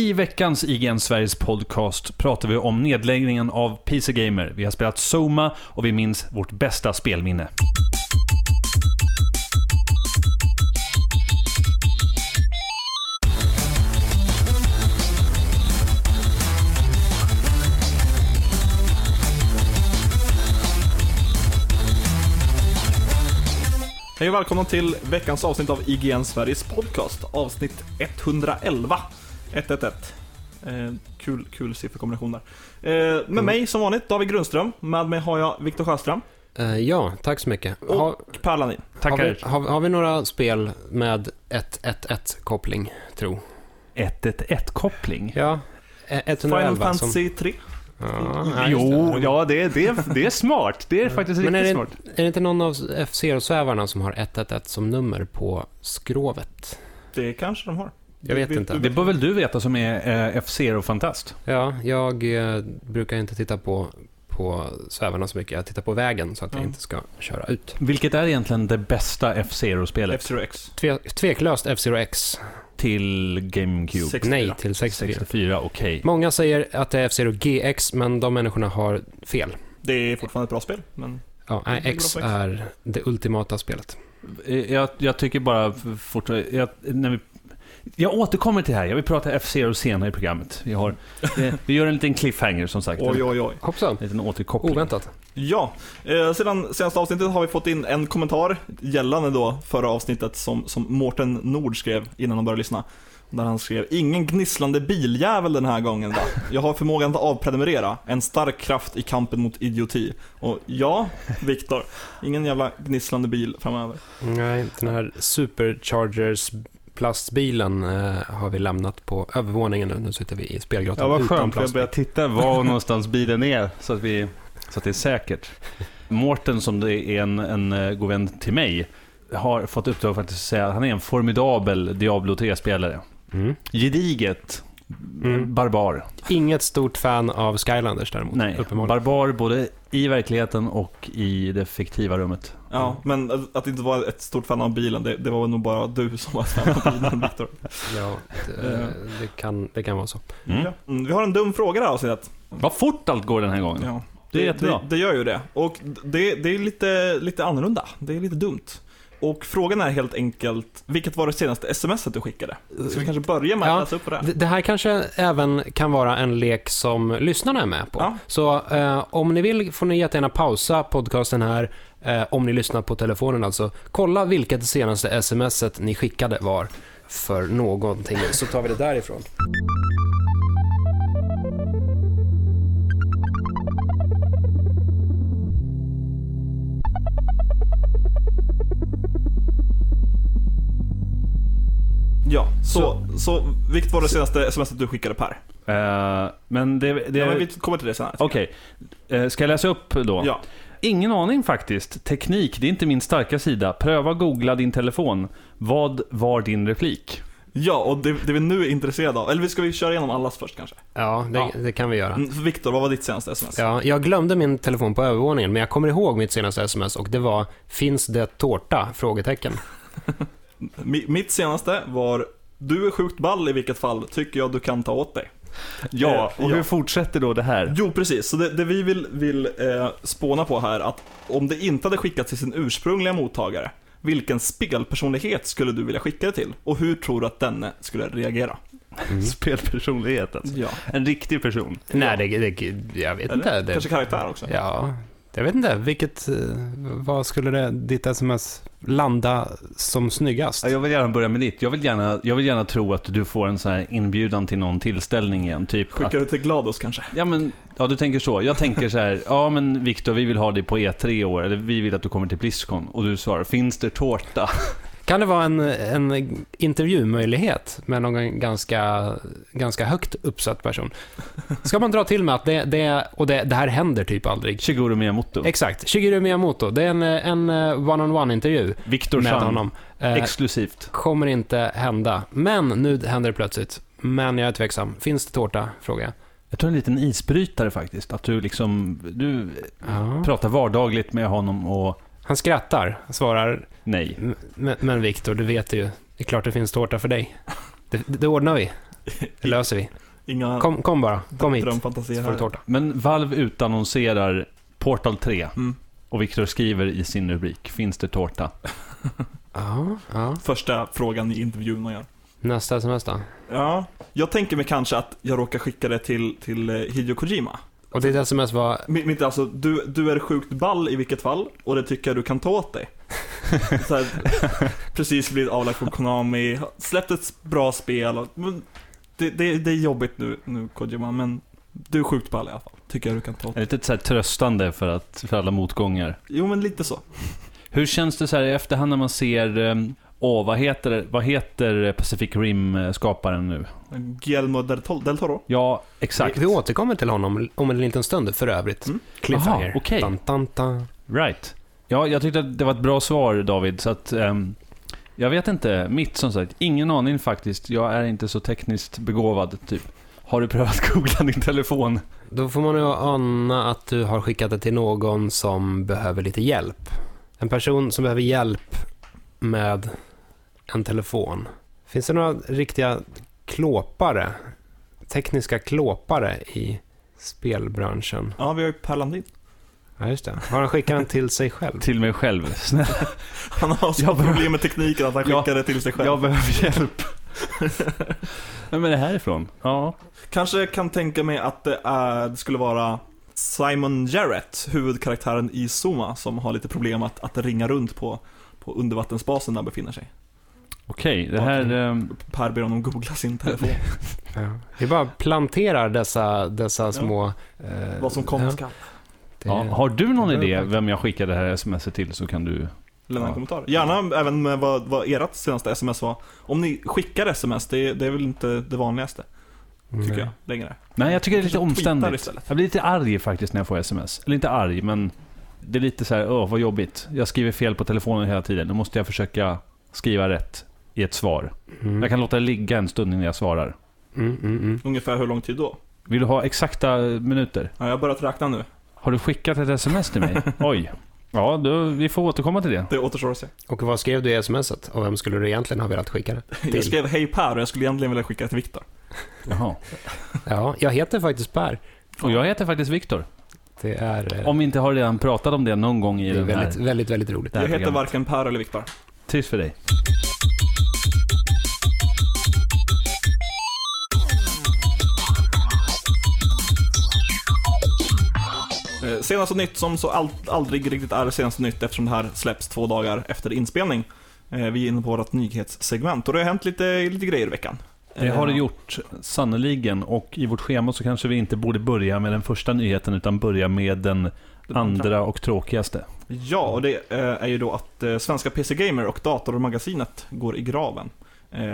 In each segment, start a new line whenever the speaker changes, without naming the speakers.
I veckans IGN Sveriges podcast pratar vi om nedläggningen av PC Gamer. Vi har spelat Soma och vi minns vårt bästa spelminne.
Hej och välkomna till veckans avsnitt av IGN Sveriges podcast, avsnitt 111. 111. Eh, kul, kul sifferkombination där. Eh, med mig som vanligt David Grundström, med mig har jag Viktor Sjöström
Eh, ja, tack så mycket.
och
Har,
Per Landin.
har,
Tackar.
vi, har, har vi några spel med 1-1-1-koppling, tro?
111-koppling?
Ja, eh, 111
Final
som...
Fantasy 3.
Ja, just
Jo,
det.
ja det, det, det är smart. Det är faktiskt
Men är
riktigt
det,
smart.
är det inte någon av F-Zero-svävarna som har 111 som nummer på skrovet?
Det kanske de har.
Jag vet inte.
Det bör väl du veta som är eh, F-Zero-fantast?
Ja, jag eh, brukar inte titta på, på svävarna så mycket. Jag tittar på vägen så att jag
Ja.
inte ska köra ut.
Vilket är egentligen det bästa F-Zero-spelet
F-Zero X.
Tve, tveklöst F-Zero X.
till GameCube?
64.
Nej till 64.
64, okej.
Många säger att det är F-Zero GX, men de människorna har fel.
Det är fortfarande ett bra spel, men
Ja, nej,
Det är
X
bra på X.
är det ultimata spelet.
Eh, Jag, jag tycker bara fort... Jag, när vi, jag återkommer till det här. Jag vill prata F-Zero senare i programmet. Vi, har, eh, vi gör en liten cliffhanger som sagt.
oj oj oj.
Hoppsan,
En liten återkoppling.
oväntat.
Ja, eh, sedan senaste avsnittet har vi fått in en kommentar gällande då förra avsnittet som, som Mårten Nord skrev innan han började lyssna. Där han skrev “Ingen gnisslande biljävel den här gången va? Jag har förmågan att avprenumerera, en stark kraft i kampen mot idioti.” Och ja, Viktor, ingen jävla gnisslande bil framöver.
Nej, den här Superchargers plastbilen eh, har vi lämnat på övervåningen nu. Nu sitter vi i spelgrottan
Ja, vad
utan
skönt. för Jag
plastbil.
börjar titta var någonstans bilen är så att, vi, så att det är säkert. Mårten, som det är en, en eh, god vän till mig, har fått uppdrag faktiskt att säga att han är en formidabel Diablo 3-spelare.
Mm.
Gediget.
Mm.
Barbar.
Inget stort fan av Skylanders däremot,
Nej, barbar både i verkligheten och i det fiktiva rummet.
Ja, men att- inte vara ett stort fan av bilen, det, det var nog bara du som var ett fan av bilen, Viktor.
Ja, det, det, kan, det kan vara så.
Mm.
Ja. Mm, Vi har en dum fråga det här avsnittet.
Vad fort allt går den här gången.
Ja.
Det är jättebra.
Det, det gör ju det. Och det, det är lite, lite annorlunda. Det är lite dumt. Och frågan är helt enkelt, vilket var det senaste smset du skickade? Ska vi kanske börja med att
Ja,
läsa upp det?
Det, det här kanske även kan vara en lek som lyssnarna är med på.
Ja.
Så eh, om ni vill får ni jättegärna pausa podcasten här, eh, om ni lyssnar på telefonen alltså. Kolla vilket det senaste smset ni skickade var för någonting, så tar vi det därifrån.
Ja, så, så, vilket var det senaste smset du skickade Per?
Eh, men det... det
Ja, men vi kommer till det senare.
Okej. Eh, ska jag läsa upp då?
Ja.
Ingen aning faktiskt. Teknik, det är inte min starka sida. Pröva googla din telefon. Vad var din replik?
ja, och det, det vi nu är intresserade av, eller ska vi köra igenom allas först kanske?
Ja, det,
Ja.
det kan vi göra.
Mm, Viktor, vad var ditt senaste sms?
Ja, jag glömde min telefon på övervåningen, men jag kommer ihåg mitt senaste sms och det var “Finns det tårta?” frågetecken.
Mi- Mitt senaste var, du är sjukt ball i vilket fall, tycker jag du kan ta åt dig.
Ja,
Eh,
och
ja.
hur fortsätter då det här?
Jo, precis. Så det, det vi vill, vill eh, spåna på här, att om det inte hade skickats till sin ursprungliga mottagare, vilken spelpersonlighet skulle du vilja skicka det till? Och hur tror du att denne skulle reagera?
Mm.
Spelpersonligheten.
Ja.
En riktig person.
Nej, det, det, jag vet inte.
Eller?
Det,
Kanske karaktär också?
Ja, jag vet inte. Vilket, eh, vad skulle det, ditt sms landa som snyggast?
Ja, Jag vill gärna börja med ditt. Jag vill gärna, jag vill gärna tro att du får en sån här inbjudan till någon tillställning igen. Typ
Skickar du till Glados kanske?
Ja men, ja du tänker så. Jag tänker så här, ja men Viktor vi vill ha dig på E3 i år, eller vi vill att du kommer till Blizzcon. Och du svarar, finns det tårta?
Kan det vara en, en intervjumöjlighet med någon ganska, ganska högt uppsatt person? Ska man dra till med att det, det och det, det här händer typ aldrig.
Shigeru Miyamoto.
Exakt, Shigeru Miyamoto. Det är en, en eh, one-on-one-intervju
Viktor
med
Chan.
honom. Eh,
Exklusivt.
kommer inte hända. Men nu händer det plötsligt. Men jag är tveksam. Finns det tårta? Frågar jag.
Jag tror en liten isbrytare faktiskt. Att du liksom, du
Ja.
pratar vardagligt med honom och
Han skrattar, svarar
nej.
"M- Men, men Viktor, du vet ju. Det är klart det finns tårta för dig. Det, det ordnar vi. Det löser vi.
Inga
Kom, kom bara, kom hit. Så får du
här.
tårta.
Men Valve utannonserar Portal 3
Mm.
och Viktor skriver i sin rubrik, finns det tårta?
Ja, ja.
Första frågan i intervjun man gör.
Nästa sms då?
Ja, jag tänker mig kanske att jag råkar skicka det till, till eh, Hideo Kojima.
Och ditt sms var,
Mitt, mitt alltså, du, du är sjukt ball i vilket fall, och det tycker jag du kan ta åt dig. Så här, precis blivit avlagt från Konami, släppt ett bra spel. Och, men det, det, det är jobbigt nu, nu Kojima, men du är sjukt ball i alla fall. Tycker jag du kan ta åt
Är
dig.
det lite så här tröstande för, att, för alla motgångar?
Jo, men lite så.
Hur känns det så här i efterhand när man ser, ehm, åh, vad heter, vad heter Pacific Rim-skaparen nu?
Guillermo del, Tol- del Toro.
Ja, exakt.
vi, vi återkommer till honom om en liten stund för övrigt.
Mm.
Cliffhanger.
Aha, okej.
Tan, tan, tan.
Right. Ja, jag tyckte att det var ett bra svar David, så att ehm, jag vet inte. Mitt som sagt, ingen aning faktiskt. Jag är inte så tekniskt begåvad, typ. Har du prövat googla din telefon?
Då får man ju ana att du har skickat det till någon som behöver lite hjälp. En person som behöver hjälp med en telefon. Finns det några riktiga klåpare, tekniska klåpare i spelbranschen?
Ja, vi har ju Per Landin.
Ja, just det. Har han skickat den till sig själv?
Till mig själv. Snälla,
Han har så
behöver-
problem med tekniken att han
Ja,
skickar det till sig själv.
jag behöver hjälp. Vem är det här ifrån? Ja.
Kanske kan tänka mig att det, är, det skulle vara Simon Jarrett, huvudkaraktären i Zuma, som har lite problem att, att ringa runt på, på undervattensbasen där han befinner sig.
Okej, det här... ehm,
Per ber honom googla sin telefon,
Ja. Vi bara planterar dessa, dessa små... eh,
vad som komma
ja,
skall.
det-
ja, har du någon idé vem jag skickar det här smset till så kan du...
Lämna en
Ja.
kommentar. Gärna även med vad, vad ert senaste sms var. Om ni skickar sms, det, det är väl inte det vanligaste, tycker
Nej.
jag, längre.
Nej, jag tycker det är lite omständigt. Jag blir lite arg faktiskt när jag får sms. Eller inte arg, men det är lite så här, åh vad jobbigt. Jag skriver fel på telefonen hela tiden. Nu måste jag försöka skriva rätt i ett svar.
Mm.
Jag kan låta det ligga en stund innan jag svarar.
Mm, mm, mm.
Ungefär hur lång tid då?
Vill du ha exakta minuter?
Ja, jag har börjat räkna nu.
Har du skickat ett sms till mig? Oj. Ja, då, vi får återkomma till det.
Det återstår att se.
Och vad skrev du i smset? Och vem skulle du egentligen ha velat skicka det
Jag
till?
skrev hej Per och jag skulle egentligen vilja skicka det till Viktor.
Jaha.
Ja, jag heter faktiskt Per.
Och jag heter faktiskt Viktor.
Det är, eh,
Om vi inte har redan pratat om det någon gång i
det är
den
väldigt,
här...
väldigt, väldigt roligt.
Jag heter varken Per eller Viktor.
Trist för dig.
Senaste nytt som så all, aldrig riktigt är senaste nytt eftersom det här släpps två dagar efter inspelning. Eh, Vi är inne på vårt nyhetssegment och det har hänt lite, lite grejer i veckan.
Det har det
Eh,
gjort, sannoliken. Och i vårt schema så kanske vi inte borde börja med den första nyheten, utan börja med den andra och tråkigaste.
Ja, och det eh, är ju då att Svenska PC Gamer och Datormagasinet går i graven.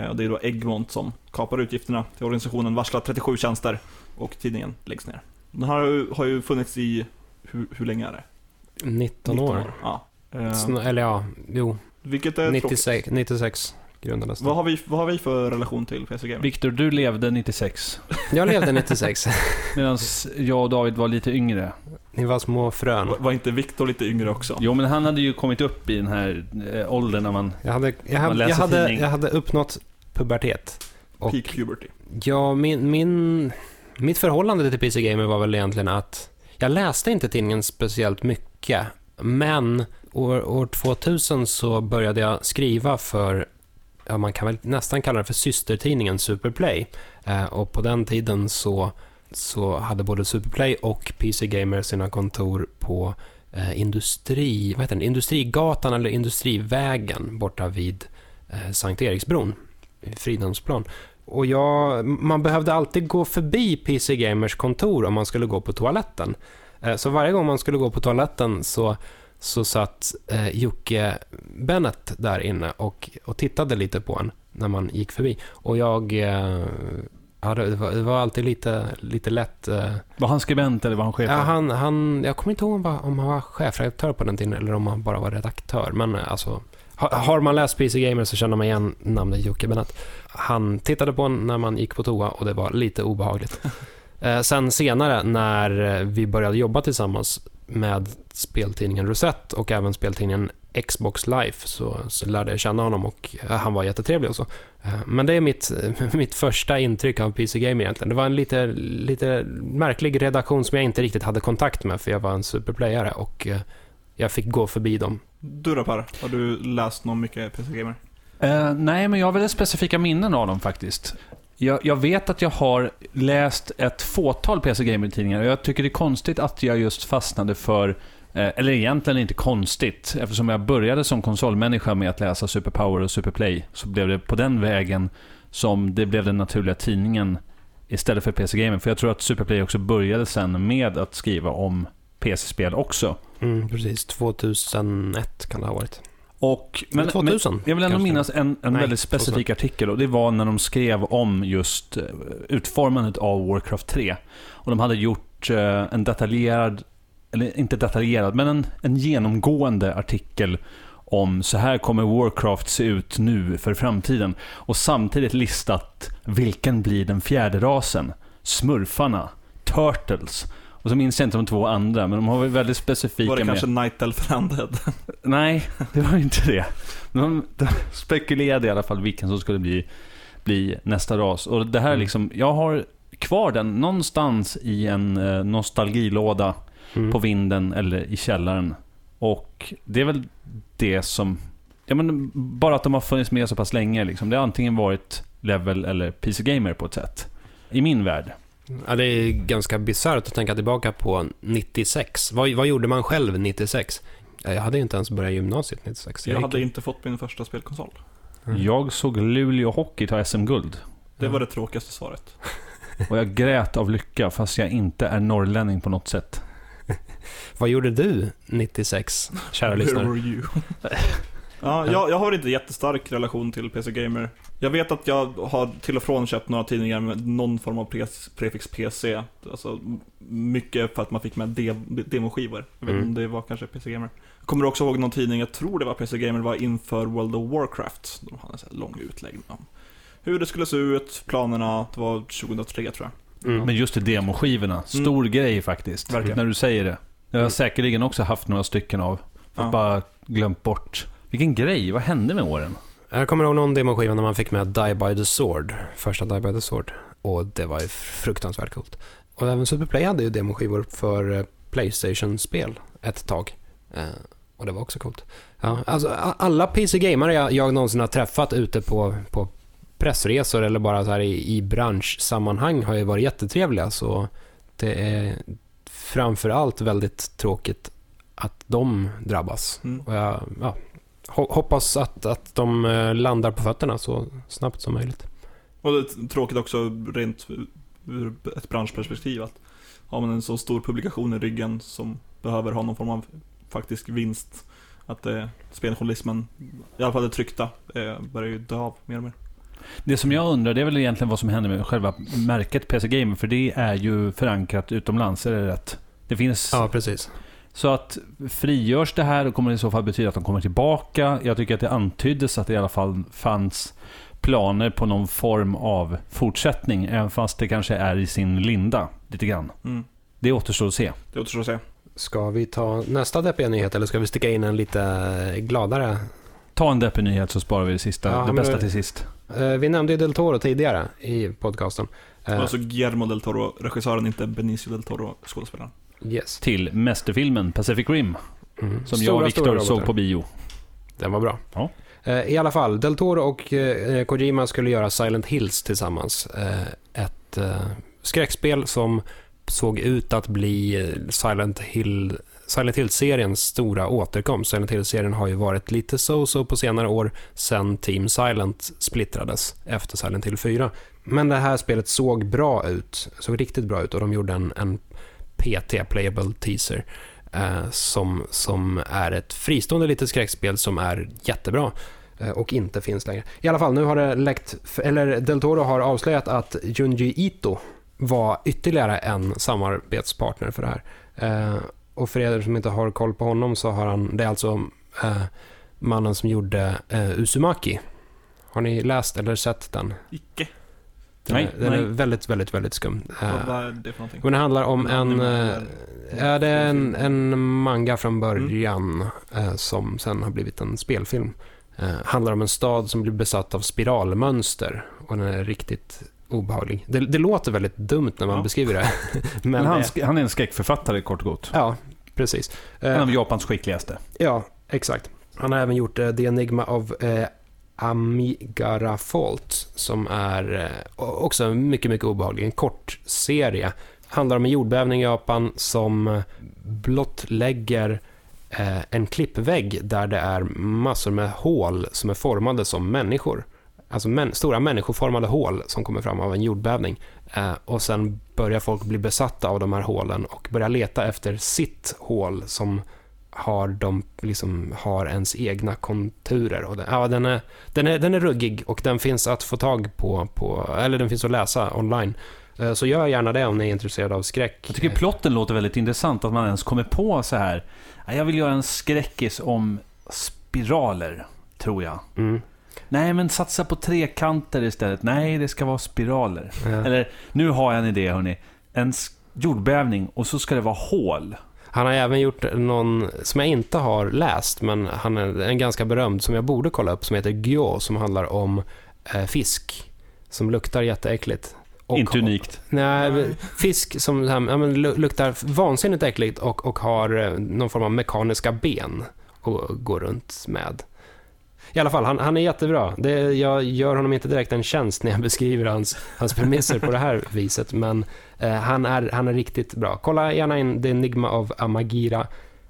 Och det är då Egmont som kapar utgifterna till organisationen, varslar 37 tjänster och tidningen läggs ner. Den ju, har ju funnits i, hur, hur länge är det?
19 år.
Ja. Eh,
Sn- Eller ja, jo.
Vilket är tråkigt.
96, 96 grundades
Vad
det.
har, vi, vad har vi för relation till PC Gamer?
Viktor, du levde 96,
Jag levde 96.
medan jag och David var lite yngre.
Ni var små frön.
Var- Var inte Viktor lite yngre också?
Jo, men han hade ju kommit upp i den här eh, åldern när man...
Jag hade, jag
Man
hade,
läser
jag hade,
tidning.
jag hade uppnått pubertet. Och
Peak puberty.
ja, min, min, mitt förhållande till PC Gamer var väl egentligen att jag läste inte tidningen speciellt mycket. Men år, år 2000 så började jag skriva för, ja man kan väl nästan kalla det för systertidningen Superplay. Eh, och på den tiden så, så hade både Superplay och PC Gamer sina kontor på eh, industri, vad heter den? Industrigatan eller Industrivägen borta vid eh, Sankt Eriksbron, Fridhemsplan. Och jag, man behövde alltid gå förbi PC Gamers kontor om man skulle gå på toaletten. Eh, så varje gång man skulle gå på toaletten så, så satt eh, Jocke Bennett där inne och, och tittade lite på en när man gick förbi. Och jag... Eh, ja, det, var, det var alltid lite, lite lätt... Eh,
Var han skribent eller var han chef?
Ja, han, han, jag kommer inte ihåg om, han var- om han var chefredaktör på den tiden eller om han bara var redaktör. Men eh, alltså, ha, har man läst PC Gamer så känner man igen namnet Jocke Bennett. Han tittade på en när man gick på toa och det var lite obehagligt. Eh, sen senare när eh, vi började jobba tillsammans med speltidningen Rosette och även speltidningen Xbox Life så, så lärde jag känna honom och eh, han var jättetrevlig och så. Men det är mitt, mitt första intryck av PC Gamer egentligen. Det var en lite, lite märklig redaktion som jag inte riktigt hade kontakt med för jag var en superplayare och jag fick gå förbi dem.
Du då Per? Har du läst någon mycket PC Gamer?
Eh, nej, men jag har väldigt specifika minnen av dem faktiskt. Jag, jag vet att jag har läst ett fåtal PC Gamer-tidningar och jag tycker det är konstigt att jag just fastnade för eh, eller egentligen inte konstigt, eftersom jag började som konsolmänniska med att läsa Superpower och Superplay, så blev det på den vägen som det blev den naturliga tidningen istället för PC Gamer. För jag tror att Superplay också började sen med att skriva om PC-spel också.
Mm, precis, 2001 kan det ha varit.
Och,
Men,
men,
2000?
men jag vill ändå
kanske.
minnas en, en
Nej,
väldigt specifik
2000.
artikel och det var när de skrev om just eh, utformandet av Warcraft 3. Och de hade gjort eh, en detaljerad, eller inte detaljerad, men en, en genomgående artikel om så här kommer Warcraft se ut nu för framtiden. Och samtidigt listat vilken blir den fjärde rasen? Smurfarna, Turtles. Och så minns jag inte de två andra, men de har väl väldigt specifika
Var det
med...
kanske Night Elf Undead?
Nej, det var inte det. De, de spekulerade i alla fall vilken som skulle bli, bli nästa ras. Och det här är
Mm.
liksom, jag har kvar den någonstans i en eh, nostalgilåda
Mm.
på vinden eller i källaren. Och det är väl det som, ja men bara att de har funnits med så pass länge liksom. Det har antingen varit Level eller PC Gamer på ett sätt. I min värld.
Ja, det är ganska bisarrt att tänka tillbaka på 96. Vad, vad gjorde man själv 96? Ja, Jag hade ju inte ens börjat gymnasiet 96.
Jag
gick-
hade inte fått min första spelkonsol.
Mm.
Jag såg Luleå Hockey ta SM-guld.
Det var det tråkigaste svaret.
Och jag grät av lycka fast jag inte är norrlänning på något sätt.
Vad gjorde du 96, kära
Where
lyssnare?
were you? ja, jag, jag har inte jättestark relation till PC Gamer. Jag vet att jag har till och från köpt några tidningar med någon form av pre- prefix PC. Alltså mycket för att man fick med de- demoskivor. Jag vet inte
Mm.
om det var kanske PC Gamer. Jag kommer också ihåg någon tidning, jag tror det var PC Gamer, var inför World of Warcraft. De hade en sån här lång utläggning om hur det skulle se ut, planerna. Det var 2003 tror jag.
Mm.
Men just det, demoskivorna. Stor grej faktiskt.
Verkligen.
När du säger det. Jag har säkerligen också haft några stycken av. För
Ja.
bara glömt bort. Vilken grej, vad hände med åren?
Jag kommer ihåg någon demoskiva när man fick med Die by the Sword, första Die by the Sword. Och det var ju fruktansvärt coolt. Och även Superplay hade ju demoskivor för eh, Playstation-spel ett tag. Eh, och det var också coolt. Ja, alltså, alla PC-gamare jag, jag någonsin har träffat ute på, på pressresor eller bara så här i, i branschsammanhang har ju varit jättetrevliga. Så det är framför allt väldigt tråkigt att de drabbas.
Mm.
Och jag ja, hoppas att, att de eh, landar på fötterna så snabbt som möjligt.
Och det är tråkigt också rent ur ett branschperspektiv att har man en så stor publikation i ryggen som behöver ha någon form av faktisk vinst att eh, speljournalismen, i alla fall det tryckta, eh, börjar ju dö av mer och mer.
Det som jag undrar, det är väl egentligen vad som händer med själva märket PC Gamer. För det är ju förankrat utomlands, är det rätt? Det finns...
Ja, precis.
Så att frigörs det här, då kommer det i så fall betyda att de kommer tillbaka. Jag tycker att det antyddes att det i alla fall fanns planer på någon form av fortsättning, även fast det kanske är i sin linda, lite grann.
Mm.
Det återstår att se.
Det återstår att se.
Ska vi ta nästa deppiga nyhet eller ska vi sticka in en lite gladare?
Ta en deppig nyhet så sparar vi det sista,
Ja,
det bästa
det-
till sist.
Eh, Vi nämnde ju Del Toro tidigare i podcasten. Eh,
Alltså Guillermo del Toro, regissören, inte Benicio del Toro, skådespelaren.
Yes.
Till mästerfilmen Pacific Rim,
Mm.
som
Stora,
jag och Viktor såg på bio.
Den var bra.
Ja.
Eh, I alla fall, Del Toro och eh, Kojima skulle göra Silent Hills tillsammans. Eh, Ett skräckspel som såg ut att bli Silent Hill Silent Hill-seriens stora återkomst. Silent Hill-serien har ju varit lite so-so på senare år sen Team Silent splittrades efter Silent Hill 4. Men det här spelet såg bra ut, såg riktigt bra ut och de gjorde en, en PT, Playable Teaser, eh, som, som är ett fristående litet skräckspel som är jättebra eh, och inte finns längre. I alla fall, nu har det läckt, eller Del Toro har avslöjat att Junji Ito var ytterligare en samarbetspartner för det här. Eh, och för er som inte har koll på honom så har han, det är alltså eh, mannen som gjorde eh, Uzumaki. Har ni läst eller sett den?
Icke.
Den,
Nej,
är, den är
nej.
väldigt, väldigt, väldigt skum. Eh,
Vad är det för någonting?
men det handlar om en... Eh, Ja, det är en, en manga från början eh, som sen har blivit en spelfilm. Eh, handlar om en stad som blir besatt av spiralmönster och den är riktigt obehaglig. Det, det låter väldigt dumt när man
Ja.
beskriver det. Men,
Men han, han är en skräckförfattare kort och gott.
Ja, precis. Eh,
En av Japans skickligaste.
Ja, exakt. Han har även gjort eh, The Enigma of Amigara Fault, som är eh, också mycket, mycket obehaglig. En kort serie. Handlar om en jordbävning i Japan som blottlägger eh, en klippvägg där det är massor med hål som är formade som människor. Alltså män, stora människoformade hål som kommer fram av en jordbävning. Eh, och sen börjar folk bli besatta av de här hålen och börjar leta efter sitt hål som har de liksom har ens egna konturer. Och den, ja, den, är, den, är, den är ruggig och den finns att få tag på, på eller den finns att läsa online. Eh, Så gör gärna det om ni är intresserade av skräck.
Jag tycker plotten låter väldigt intressant, att man ens kommer på så här. "Ja, Jag vill göra en skräckis om spiraler, tror jag.
Mm.
Nej, men satsa på trekanter istället. Nej, det ska vara spiraler.
Ja.
Eller, nu har jag en idé hörni. En jordbävning och så ska det vara hål.
Han har även gjort någon som jag inte har läst, men han är en ganska berömd som jag borde kolla upp, som heter Gyo, som handlar om eh, fisk som luktar jätteäckligt. Och-
Inte unikt.
Nej, fisk som ja, men, lu- luktar vansinnigt äckligt och, och har eh, någon form av mekaniska ben att gå runt med. I alla fall, han, han är jättebra. Det, jag gör honom inte direkt en tjänst när jag beskriver hans, hans premisser på det här viset, men eh, han, är, han är riktigt bra. Kolla gärna in The Enigma of Amagira.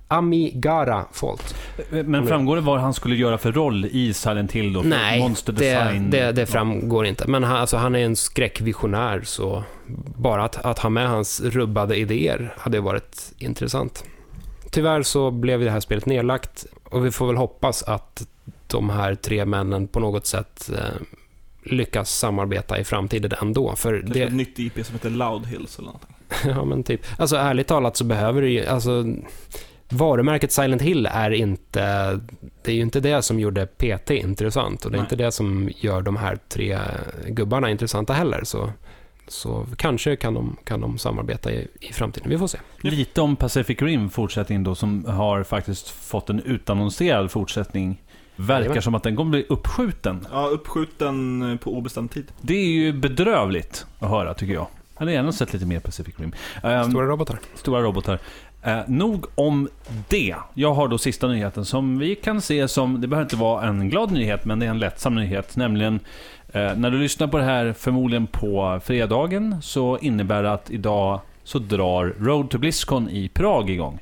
Amigara Fault.
Men framgår det vad han skulle göra för roll i Silent Hill då?
Nej,
Monster
det,
design?
det, det framgår inte. Men han, alltså, han är en skräckvisionär, så bara att, att ha med hans rubbade idéer hade varit intressant. Tyvärr så blev det här spelet nedlagt och vi får väl hoppas att de här tre männen på något sätt eh, lyckas samarbeta i framtiden ändå. För
Kanske
det,
ett nytt IP som heter Loud Hills eller någonting.
ja, men typ. Alltså ärligt talat så behöver det ju, alltså varumärket Silent Hill är inte, det är ju inte det som gjorde PT intressant och det är
Nej.
inte det som gör de här tre gubbarna intressanta heller. Så, så kanske kan de, kan de samarbeta i, i framtiden. Vi får se.
Lite om Pacific Rim fortsättning då, som har faktiskt fått en utannonserad fortsättning. Verkar som att den kommer bli uppskjuten.
Ja, uppskjuten eh, på obestämd tid.
Det är ju bedrövligt att höra, tycker jag. Jag hade gärna sett lite mer Pacific Rim. Ehm,
Stora robotar.
stora robotar. Eh, nog om det. Jag har då sista nyheten som vi kan se som, det behöver inte vara en glad nyhet, men det är en lättsam nyhet. Nämligen, eh, när du lyssnar på det här förmodligen på fredagen, så innebär det att idag så drar Road to Blizzcon i Prag igång.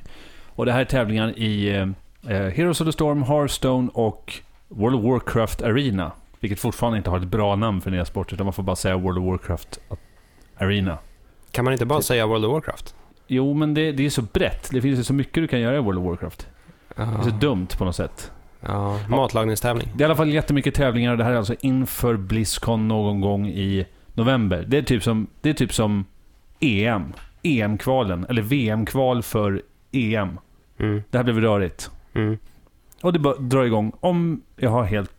Och det här är tävlingar i eh, Heroes of the Storm, Hearthstone och World of Warcraft Arena. Vilket fortfarande inte har ett bra namn för nya sporter, utan man får bara säga World of Warcraft Arena.
Kan man inte bara säga World of Warcraft?
Jo, men det, det är så brett. Det finns ju så mycket du kan göra i World of Warcraft. Det är så dumt på något sätt.
Ja, matlagningstävling.
Det är i alla fall jättemycket tävlingar. Det här är alltså inför Blizzcon någon gång i november. Det är typ som, det är typ som EM. EM-kvalen. Eller VM-kval för EM.
Mm,
Det här blev rörigt.
Mm.
Och det bara drar igång, om jag har helt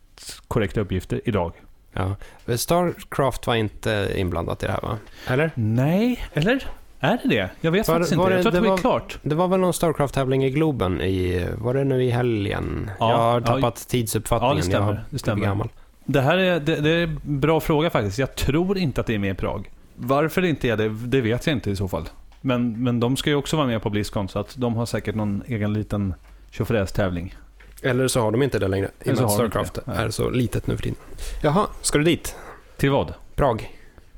korrekta uppgifter, idag.
Ja. Starcraft var inte inblandat i det här va? Eller?
Nej, eller? Är det det? Jag vet
Var-
faktiskt
var
inte.
det-
Jag tror att
det
det var
var-
klart.
Det var väl någon Starcraft-tävling i Globen i, var det nu i helgen?
Ja,
jag har
ja.
tappat tidsuppfattningen.
Ja, det stämmer.
Jag
Det stämmer.
gammal.
Det här är, det, det är en bra fråga faktiskt. Jag tror inte att det är med i Prag. Varför det inte är det, det vet jag inte i så fall. Men, men de ska ju också vara med på Blizzcon, så att de har säkert någon egen liten tjofräs-tävling.
Eller så har de inte det längre. I och med att Starcraft är så litet nu för tiden. Jaha, ska du dit?
Till vad?
Prag?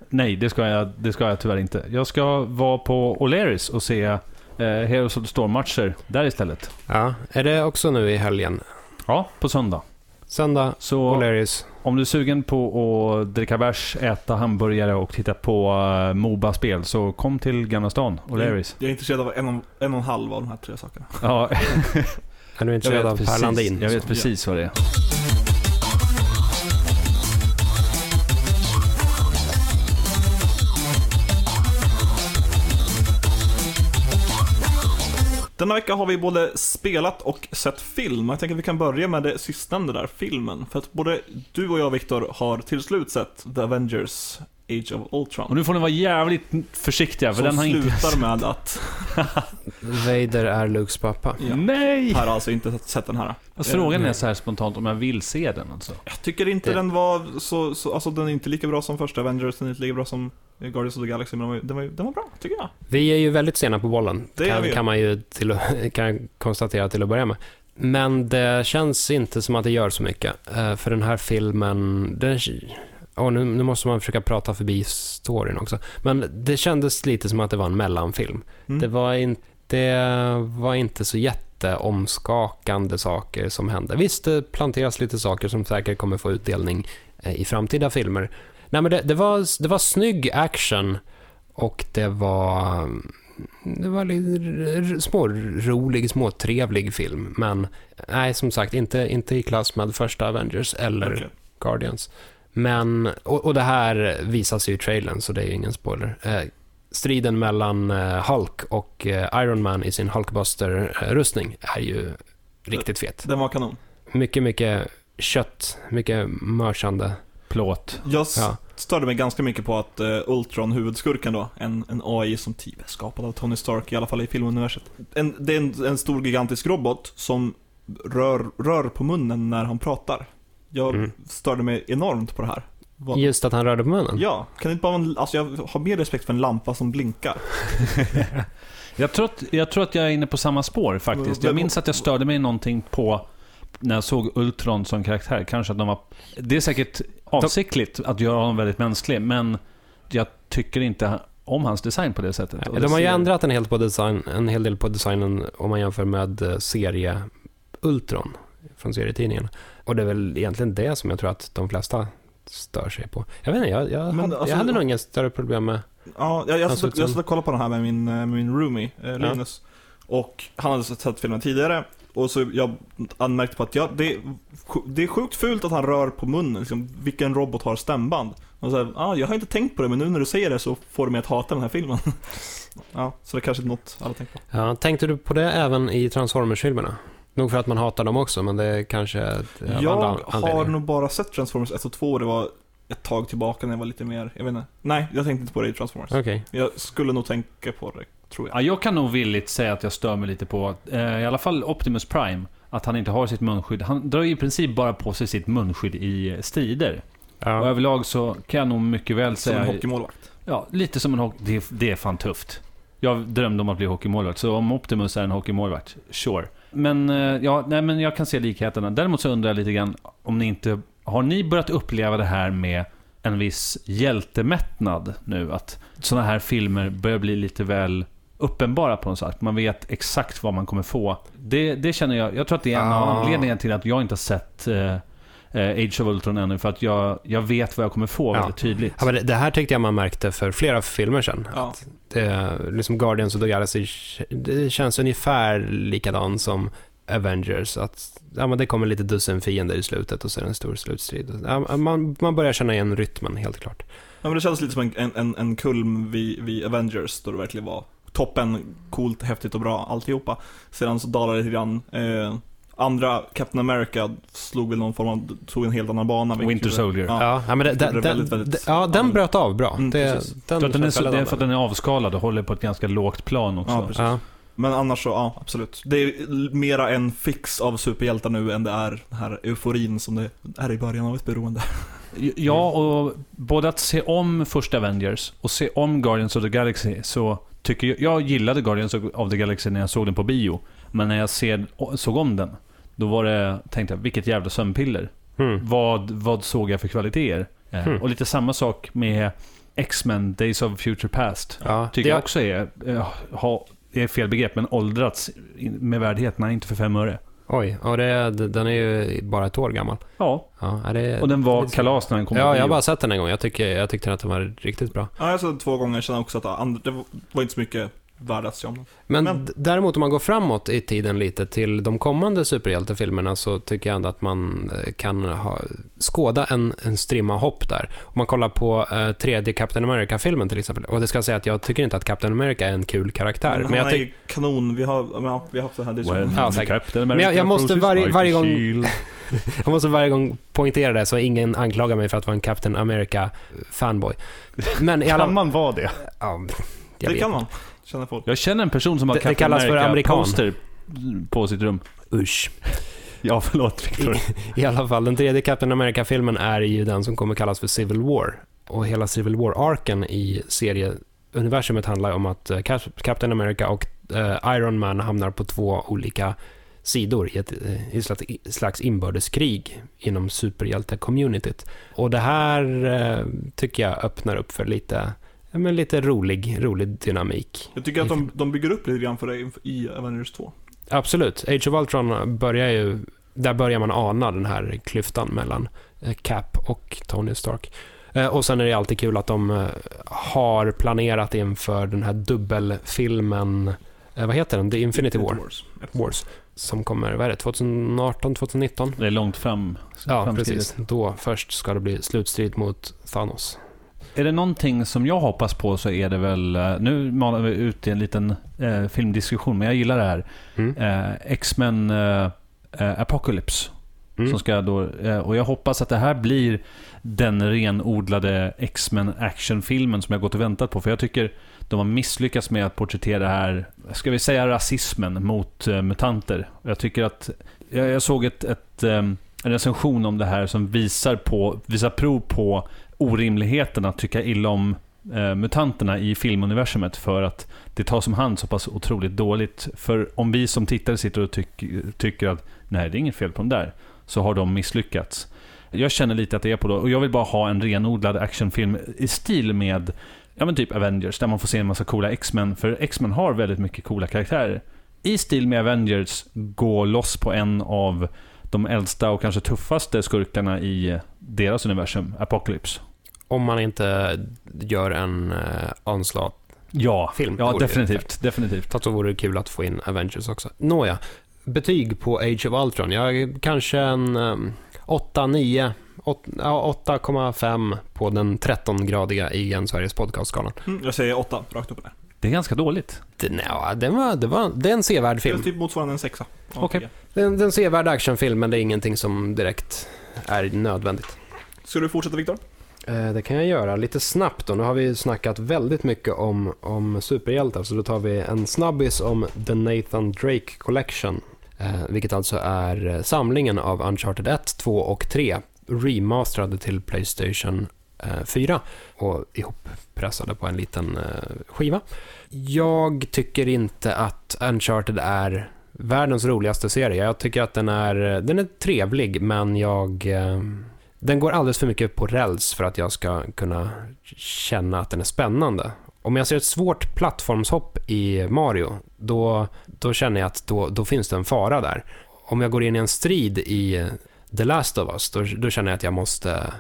Nej, det ska jag, det ska jag tyvärr inte. Jag ska vara på O'Learys och se eh, Heroes of the Storm-matcher där istället.
Ja, är det också nu i helgen?
Ja, på söndag.
Söndag,
Så
O'Learys.
Om du är sugen på att dricka bärs, äta hamburgare och titta på uh, Moba-spel, så kom till Gamla stan, O'Learys.
Jag är intresserad av en och en, och en halv av de här tre sakerna.
Ja,
Är du intresserad av Per Landin?
jag vet precis vad det är.
Denna vecka har vi både spelat och sett film. Jag tänker att vi kan börja med det sistnämnda där, filmen. För att både du och jag, Viktor, har till slut sett The Avengers Age of Ultron.
Och nu får ni vara jävligt försiktiga, för
som
den har inte...
slutar med att...
Vader är Lukes pappa.
Ja.
Nej!
Har alltså inte sett den här.
Alltså, frågan är så här spontant om jag vill se den alltså.
Jag tycker inte
Det-
den var så, så... Alltså den är inte lika bra som första Avengers, den är inte lika bra som Guardians of the Galaxy, men den var, den var, den var bra, tycker jag.
Vi är ju väldigt sena på bollen,
Det
kan, kan man ju till, kan konstatera till att börja med. Men det känns inte som att det gör så mycket. Eh, För den här filmen, den, oh, nu, nu måste man försöka prata förbi storyn också. Men det kändes lite som att det var en mellanfilm.
Mm.
Det, var in, det var inte så jätteomskakande saker som hände. Visst, det planteras lite saker som säkert kommer få utdelning eh, i framtida filmer. Nej, men det, det, var, det var snygg action och det var, det var lite smårolig, småtrevlig film. Men nej, som sagt, inte, inte i klass med första Avengers eller
Okej.
Guardians. Men, och, och det här visas ju i trailern, så det är ju ingen spoiler. Eh, striden mellan eh, Hulk och eh, Iron Man i sin Hulkbuster-rustning är ju riktigt fet.
Den var kanon.
Mycket, mycket kött, mycket mörsande.
Plåt.
Jag
Ja.
störde mig ganska mycket på att uh, Ultron, huvudskurken då, en, en AI som typ är skapad av Tony Stark, i alla fall i filmuniverset. En, det är en, en stor gigantisk robot som rör, rör på munnen när han pratar. Jag
Mm.
störde mig enormt på det här. Vad-
Just att han rörde på munnen.
Ja, kan det inte bara vara en, alltså jag har mer respekt för en lampa som blinkar.
Jag tror, att, jag tror att jag är inne på samma spår faktiskt. Jag minns att jag störde mig någonting på när jag såg Ultron som karaktär. Kanske att de var... Det är säkert avsiktligt att göra honom väldigt mänsklig, men jag tycker inte om hans design på det sättet. Det
De har ju
ser-
ändrat en hel, på design, en hel del på designen om man jämför med eh, serie Ultron från serietidningen. Och det är väl egentligen det som jag tror att de flesta stör sig på. Jag vet inte, jag, jag, hade,
alltså-
jag hade nog inget större problem med...
Ja, jag, jag, satt, jag satt och kollade på den här med min, eh, med min roomie, eh, Linus. Och han hade sett filmen tidigare. Och så jag anmärkte på att ja, det, det är sjukt fult att han rör på munnen. Liksom, vilken robot har stämband? Och så här, ah, jag har inte tänkt på det, men nu när du säger det så får du mig att hata den här filmen. ja, så det är kanske är något alla tänkt på.
Ja, tänkte du på det även i Transformers-filmerna? Nog för att man hatar dem också, men det är kanske ett, andra
Jag har nog bara sett Transformers 1 och 2 och det var ett tag tillbaka när jag var lite mer, jag vet inte. Nej, jag tänkte inte på det i Transformers.
Okej.
Jag skulle nog tänka på det, tror jag.
Ja, jag kan nog villigt säga att jag stör mig lite på, eh, i alla fall Optimus Prime, att han inte har sitt munskydd. Han drar ju i princip bara på sig sitt munskydd i strider. Och
Ja.
överlag så kan jag nog mycket väl
Som en
säga...
hockeymålvakt.
Ja, lite som en hockey... Det, är- det är fan tufft. Jag drömde om att bli hockeymålvakt, så om Optimus är en hockeymålvakt, sure. Men, eh, ja, nej, men jag kan se likheterna. Däremot så undrar jag lite grann om ni inte... Har ni börjat uppleva det här med en viss hjältemättnad nu? Att sådana här filmer börjar bli lite väl uppenbara på något sätt. Man vet exakt vad man kommer få. Det, det känner jag... Jag tror att det är en av
Ah.
anledningarna till att jag inte har sett eh, Age of Ultron ännu. För att jag, jag vet vad jag kommer få
Ja.
väldigt tydligt.
Ja, men det, det här tyckte jag man märkte för flera filmer sedan.
Ja.
Det, liksom Guardians of the Galaxy, det känns ungefär likadan som Avengers. Att ja, men det kommer lite dussin fiender i slutet och så är det en stor slutstrid. Ja, man, man börjar känna igen rytmen, helt klart.
Ja, men det kändes lite som en, en, en, kulm vid, vid Avengers, då det verkligen var toppen, coolt, häftigt och bra, alltihopa. Sedan så dalade det lite grann. Eh, andra, Captain America, slog väl någon form av, tog en helt annan bana.
Winter Soldier.
Ja.
Ja, men det,
det
den,
väldigt, väldigt
ja, den bröt av bra.
Mm,
det,
precis.
den
den är, så, det är för att den är avskalad och håller på ett ganska lågt plan också.
Ja, precis.
Ja,
Men annars så, ja, absolut. Det är mera en fix av superhjältar nu än det är den här euforin som det är i början av ett beroende.
Ja, och både att se om första Avengers och se om Guardians of the Galaxy så tycker jag... Jag gillade Guardians of the Galaxy när jag såg den på bio. Men när jag ser, såg om den, då var det, tänkte jag, vilket jävla sömnpiller.
mm.
Vad, vad såg jag för kvaliteter?
Hmm.
Och lite samma sak med X-Men, Days of Future Past.
ja
Tycker
det,
jag också är, eh, ha, är fel begrepp, men åldrats med värdighet. Nej, inte för fem öre.
Oj, och det, den är ju bara ett år gammal.
Ja,
Ja, det,
och den var
lite-
kalas när den kom
Ja, jag har bara sett den en gång. Jag, tycker, jag tyckte att den var riktigt bra.
Ja, jag såg den två gånger, kände också att det var inte så mycket värda att se om den.
Men,
Men-
däremot om man går framåt i tiden lite till de kommande superhjältefilmerna så tycker jag ändå att man eh, kan ha, skåda en, en strimma hopp där. Om man kollar på eh, tredje Captain America-filmen till exempel, och det ska jag säga att jag tycker inte att Captain America är en kul karaktär.
Men
Men
han
jag
är ju kanon, vi har, ja, vi har haft det här diskussionen.
Ja, säkert. Men jag- jag måste varje- varje gång-. Jag måste varje gång poängtera det så ingen anklagar mig för att vara en Captain America-fanboy. Men i alla...
Kan man vara det?
Ja,
Det kan man, känner folk.
Jag känner en person som har
Det- det kallas för amerikan.
America-poster på sitt rum.
Usch.
Ja, förlåt Victor.
I alla fall, den tredje Captain America-filmen är ju den som kommer kallas för Civil War. Och hela Civil War-arken i serieuniversumet handlar om att eh, Cap- Captain America och eh, Iron Man hamnar på två olika sidor i ett, eh, i ett slags, i inbördeskrig inom superhjälte-communityt. Och det här tycker jag öppnar upp för lite, ja, men lite rolig, rolig dynamik.
Jag tycker att de, de bygger upp lite grann för det i Avengers 2.
Absolut. Age of Ultron börjar ju... Där börjar man ana den här klyftan mellan eh, Cap och Tony Stark. Eh, Och sen är det alltid kul att de eh, har planerat inför den här dubbelfilmen, vad heter den? The Infinity War.
Wars.
Wars. Som kommer, vad är det, 2018, 2019?
Det är långt fram.
Ja, precis. Då först ska det bli slutstrid mot Thanos.
Är det någonting som jag hoppas på så är det väl, eh, nu manar vi ut i en liten eh, filmdiskussion, men jag gillar det här.
Mm.
Eh, X-Men eh, eh, Apocalypse.
Mm.
Som ska då, eh, och jag hoppas att det här blir den renodlade X-Men actionfilmen som jag gått och väntat på. För jag tycker de har misslyckats med att porträttera det här, ska vi säga rasismen mot mutanter. Jag tycker att, jag, jag såg ett, ett, en recension om det här som visar, på, visar prov på orimligheten att tycka illa om eh, mutanterna i filmuniversumet för att det tas om hand så pass otroligt dåligt. För om vi som tittare sitter och tyck, tycker att nej, det är inget fel på dem där, så har de misslyckats. Jag känner lite att det är på då, och jag vill bara ha en renodlad actionfilm i stil med, ja men typ Avengers, där man får se en massa coola X-Men, för X-Men har väldigt mycket coola karaktärer. I stil med Avengers, gå loss på en av de äldsta och kanske tuffaste skurkarna i eh, deras universum, Apocalypse.
Om man inte gör en uh, onslaught
Ja,
Film.
ja
Vore
definitivt. definitivt.
Fast så vore det kul att få in Avengers också. Nåja, betyg på Age of Ultron. Jag kanske en um, 8, 9, åt- ja, 8,5 på den 13-gradiga IGN Sveriges podcastskalan.
Mm, jag säger 8, rakt upp och ner.
Det är ganska dåligt.
Den, ja, den var, det, var, det är en sevärd
Det är
film.
typ motsvarande en sexa.
Okej.
Det en, det är en sevärd actionfilm, men det är ingenting som direkt är nödvändigt.
Ska du fortsätta Viktor?
Eh, det kan jag göra lite snabbt då. Nu har vi snackat väldigt mycket om, om superhjältar, så då tar vi en snabbis om The Nathan Drake Collection. Eh, vilket alltså är eh, samlingen av Uncharted 1, 2 och 3 remasterade till Playstation 4 och ihoppressade på en liten skiva. Jag tycker inte att Uncharted är världens roligaste serie. Jag tycker att den är, den är trevlig, men jag... Den går alldeles för mycket på räls för att jag ska kunna känna att den är spännande. Om jag ser ett svårt plattformshopp i Mario, då, då känner jag att då, då finns det en fara där. Om jag går in i en strid i The Last of Us, då, då känner jag att jag måste,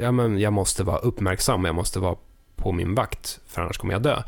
ja, men jag måste vara uppmärksam, jag måste vara på min vakt, för annars kommer jag dö.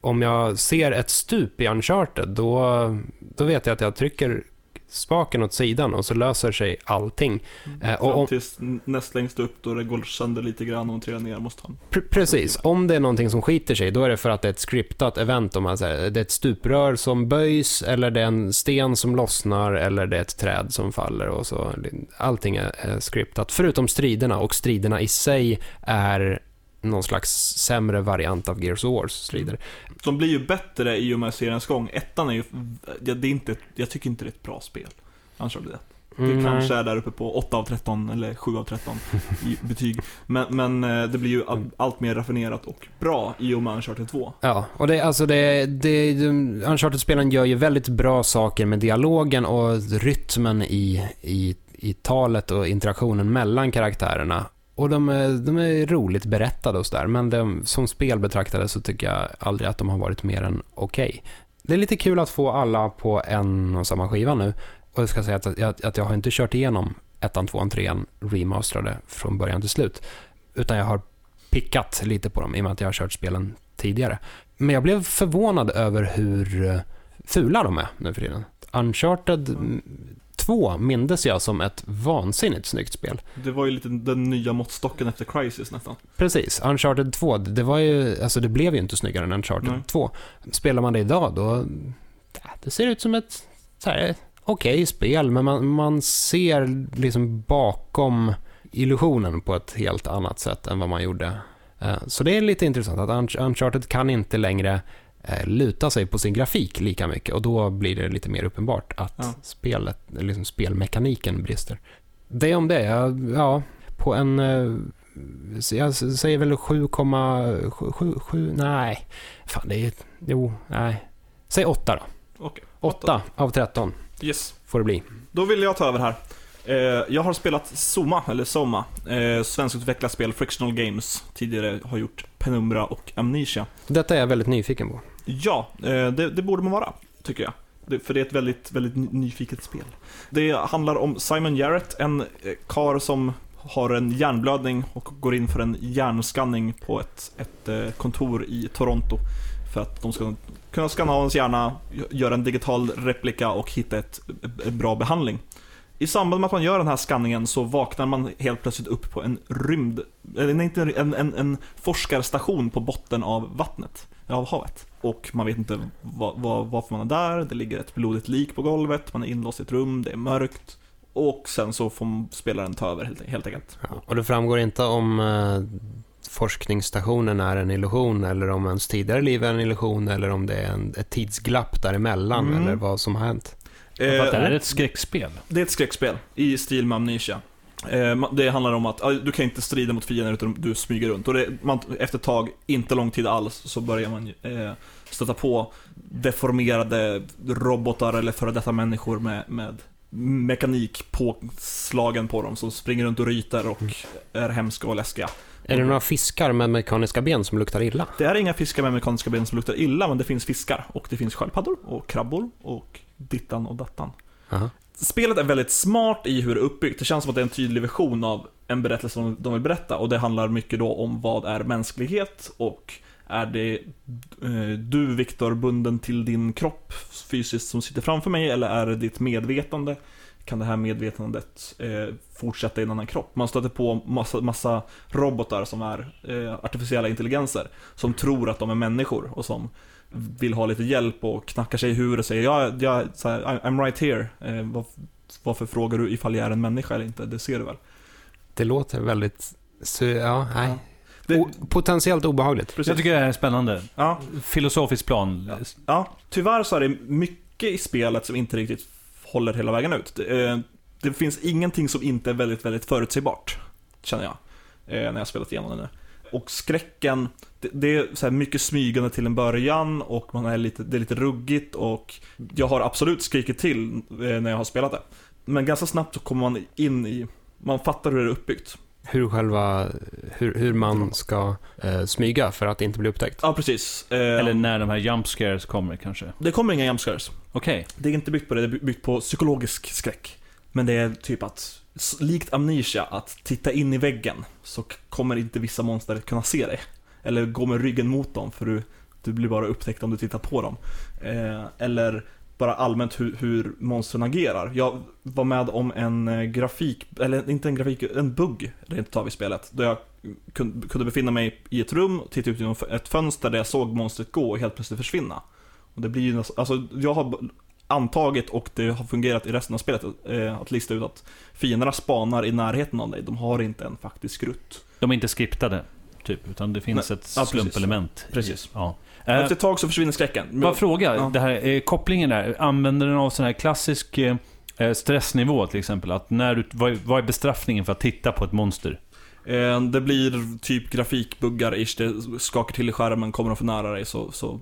Om jag ser ett stup i Uncharted, då, då vet jag att jag trycker spaken åt sidan och så löser sig allting. Eh, och om-
tills näst längst upp då det går sönder lite grann och trillar ner måste han.
Pre- Precis, om det är någonting som skiter sig, då är det för att det är ett scriptat event. Om man säger, det är ett stuprör som böjs, eller det är en sten som lossnar, eller det är ett träd som faller. Och så. Allting är, är scriptat, förutom striderna. Och striderna i sig är någon slags sämre variant av Gears of Wars strider.
De blir ju bättre i och med seriens gång. Ettan är ju, ja, det är inte, jag tycker inte det är ett bra spel. Uncharted 1. Det
Mm,
kanske är där uppe på 8 av 13 eller 7 av 13 i betyg. Men, men eh, det blir ju all, allt mer raffinerat och bra i och med Uncharted 2.
Ja, och det, alltså det, det, de- Uncharted-spelen gör ju väldigt bra saker med dialogen och rytmen i, i, i talet och interaktionen mellan karaktärerna. Och de är, de är roligt berättade och sådär, men de, som spel betraktade så tycker jag aldrig att de har varit mer än okej. Det är lite kul att få alla på en och samma skiva nu. Och jag ska säga att att, att jag har inte kört igenom ettan, tvåan, trean remasterade från början till slut. Utan jag har pickat lite på dem i och med att jag har kört spelen tidigare. Men jag blev förvånad över hur fula de är nu för tiden. Uncharted 2 mindes jag som ett vansinnigt snyggt spel.
Det var ju lite den nya måttstocken efter Crisis nästan.
Precis, Uncharted 2, det var ju, alltså det blev ju inte snyggare än Uncharted
Nej.
2. Spelar man det idag då, det ser ut som ett okej spel, men man, man ser liksom bakom illusionen på ett helt annat sätt än vad man gjorde. Eh, Så det är lite intressant att Unch- Uncharted kan inte längre luta sig på sin grafik lika mycket och då blir det lite mer uppenbart att
Ja.
spelet, liksom spelmekaniken brister. Det om det, jag, ja, på en eh, jag säger väl 7,7, nej. Fan, det är, jo, nej. Säg 8 då.
Okej.
8 av 13
Yes.
får det bli.
Då vill jag ta över här. Eh, jag har spelat Soma, eller Soma, eh, svenskutvecklat spel Frictional Games. Tidigare har gjort Penumbra och Amnesia.
Detta är jag väldigt nyfiken på.
Ja, eh, det, det borde man vara, tycker jag. Det, för det är ett väldigt, väldigt nyfiket spel. Det handlar om Simon Jarrett, en eh, kar som har en hjärnblödning och går in för en hjärnskanning på ett, ett eh, kontor i Toronto. För att de ska kunna skanna av hans hjärna, göra en digital replika och hitta ett, ett bra behandling. I samband med att man gör den här skanningen så vaknar man helt plötsligt upp på en rymd, eller nej, inte en, en, en forskarstation på botten av vattnet, av havet. Och man vet inte vad, vad, varför man är där, det ligger ett blodigt lik på golvet, man är inlåst i ett rum, det är mörkt. Och sen så får spelaren ta över helt, helt enkelt.
Ja, och det framgår inte om eh, forskningsstationen är en illusion eller om ens tidigare liv är en illusion eller om det är en, ett tidsglapp däremellan
Mm.
eller vad som har hänt.
Att det är
Eh,
ett skräckspel.
det är ett skräckspel i stil med Amnesia. Eh, Det handlar om att du kan inte strida mot fiender utan du smyger runt. Och det, man, efter ett tag, inte lång tid alls, så börjar man eh, stöta på deformerade robotar eller före detta människor med, med mekanik påslagen på dem som springer runt och ryter och är hemska och läskiga.
Är det några fiskar med mekaniska ben som luktar illa?
Det är inga fiskar med mekaniska ben som luktar illa, men det finns fiskar. Och det finns sköldpaddor och krabbor och dittan och dattan.
Aha.
Spelet är väldigt smart i hur det är uppbyggt. Det känns som att det är en tydlig version av en berättelse som de vill berätta. Och det handlar mycket då om vad är mänsklighet och är det eh, du, Viktor, bunden till din kropp fysiskt som sitter framför mig eller är det ditt medvetande? Kan det här medvetandet eh, fortsätta i en annan kropp? Man stöter på massa, massa robotar som är eh, artificiella intelligenser som tror att de är människor och som vill ha lite hjälp och knackar sig i huvudet och säger ja, ja, så här, "I- I'm right here. Eh, var, varför frågar du ifall jag är en människa eller inte? Det ser du väl?
Det låter väldigt... Så, ja, nej.
Det,
O, potentiellt obehagligt.
precis.
Jag tycker det är spännande.
ja,
Filosofiskt plan.
ja, tyvärr så är det mycket i spelet som inte riktigt håller hela vägen ut. Det, eh, det finns ingenting som inte är väldigt, väldigt förutsägbart, känner jag, eh, när jag spelat igenom det nu. Och skräcken, det, det är så här mycket smygande till en början och man är lite, det är lite ruggigt och jag har absolut skrikit till eh, när jag har spelat det. Men ganska snabbt så kommer man in i, man fattar hur det är uppbyggt.
Hur själva... Hur, hur man ska eh, smyga för att inte bli upptäckt.
Ja, precis. Eh,
Eller när de här jump scares kommer kanske.
Det kommer inga jumpscares.
Okej.
Det är inte byggt på det, det är byggt på psykologisk skräck. Men det är typ att, likt Amnesia, att titta in i väggen så kommer inte vissa monster kunna se dig. Eller gå med ryggen mot dem för du, du blir bara upptäckt om du tittar på dem. Eh, eller bara allmänt hur, hur monstren agerar. Jag var med om en eh, grafik, eller inte en grafik, en bugg rent utav i spelet. Där jag kunde befinna mig i ett rum, titta ut genom ett fönster där jag såg monstret gå och helt plötsligt försvinna. Och det blir ju, alltså jag har antagit och det har fungerat i resten av spelet eh, att lista ut att fienderna spanar i närheten av dig. De har inte en faktisk rutt.
De är inte skriptade, typ. Utan det finns
Nej.
ett
Ja, precis.
slumpelement. i-
Precis.
Ja. Eh,
Efter ett tag så försvinner skräcken.
Bara fråga,
Ja.
det här, eh, kopplingen där. Använder den av sån här klassisk eh, eh, stressnivå till exempel? Att när du, vad, är- bestraffningen för att titta på ett monster?
Eh, Det blir typ grafikbuggar, ish, det skakar till i skärmen, kommer de för nära dig så, så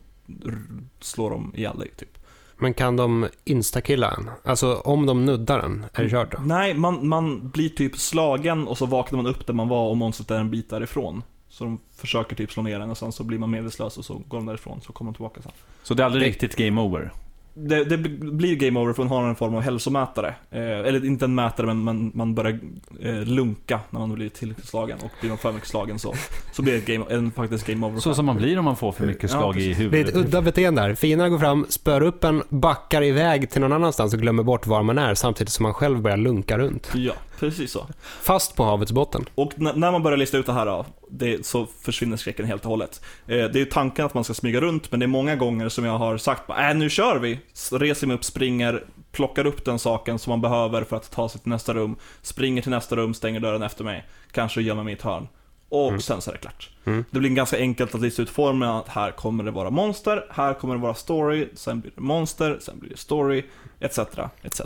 slår de ihjäl dig typ.
Men kan de instakilla en? Alltså om de nuddar en, är det kört då?
Nej, man, man blir typ slagen och så vaknar man upp där man var och monstret är en bit därifrån. Så de försöker typ slå ner en och sen så blir man medvetslös och så går de därifrån, så kommer de tillbaka sen.
Så det är aldrig
Det-
riktigt game over?
Det, det blir game over för man har en form av hälsomätare. Eh, eller inte en mätare, men man, man börjar eh, lunka när man blir tillräckligt slagen. Och blir man för mycket slagen så, så blir det ett game, en faktiskt game over.
Så som man blir om man får för mycket
Ja,
slag i
precis.
Det är
huvudet.
ett udda beteende här. Fienderna går fram, spör upp en, backar iväg till någon annanstans och glömmer bort var man är samtidigt som man själv börjar lunka runt.
Ja, precis så.
Fast på havets botten.
Och när man börjar lista ut det här då, det, så försvinner skräcken helt och hållet. Eh, det är tanken att man ska smyga runt, men det är många gånger som jag har sagt äh, nu kör vi! Reser mig upp, springer, plockar upp den saken som man behöver för att ta sig till nästa rum, springer till nästa rum, stänger dörren efter mig, kanske gömmer mig i ett hörn. Och
Mm.
sen så är det klart.
Mm.
Det blir ganska enkelt att lista ut formen, att här kommer det vara monster, här kommer det vara story, sen blir det monster, sen blir det story, etc. etc.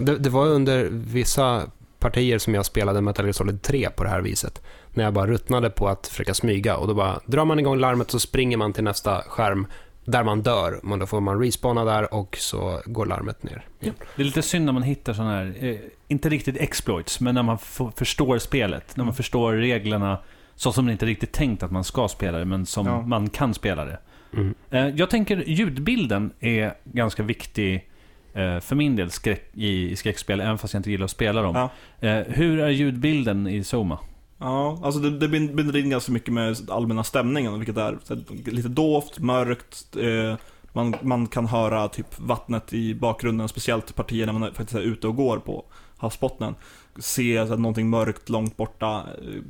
Det, det var under vissa partier som jag spelade Metal Gear Solid 3 på det här viset. När jag bara ruttnade på att försöka smyga och då bara drar man igång larmet så springer man till nästa skärm där man dör. Men då får man respawna där och så går larmet ner. igen.
Det är lite synd när man hittar sådana här, eh, inte riktigt exploits, men när man förstår spelet. När man förstår reglerna så som det inte riktigt tänkt att man ska spela det, men som
Ja.
man kan spela det.
Mm.
Eh, Jag tänker ljudbilden är ganska viktig för min del skräck, i i skräckspel, även fast jag inte gillar att spela dem.
Ja.
Eh, Hur är ljudbilden i Soma?
Ja, alltså det, det bin- binder in ganska mycket med allmänna stämningen, vilket är lite dovt, mörkt, eh, man, man kan höra typ vattnet i bakgrunden, speciellt partier när man faktiskt är ute och går på havsbottnen. Se här, någonting mörkt långt borta, eh,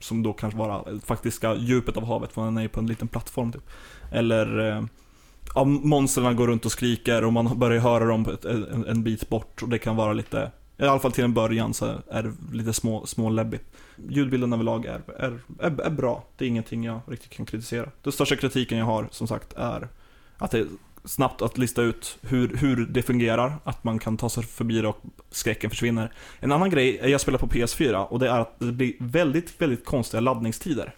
som då kanske vara faktiska djupet av havet, för man är på en liten plattform typ. Eller eh, ja, monstren går runt och skriker och man börjar höra dem en, en bit bort och det kan vara lite, i alla fall till en början så är det lite små, småläbbigt. Ljudbilden överlag är, är, är, är bra. Det är ingenting jag riktigt kan kritisera. Den största kritiken jag har, som sagt, är att det är snabbt att lista ut hur, hur det fungerar, att man kan ta sig förbi det och skräcken försvinner. En annan grej, är jag spelar på PS4 och det är att det blir väldigt, väldigt konstiga laddningstider.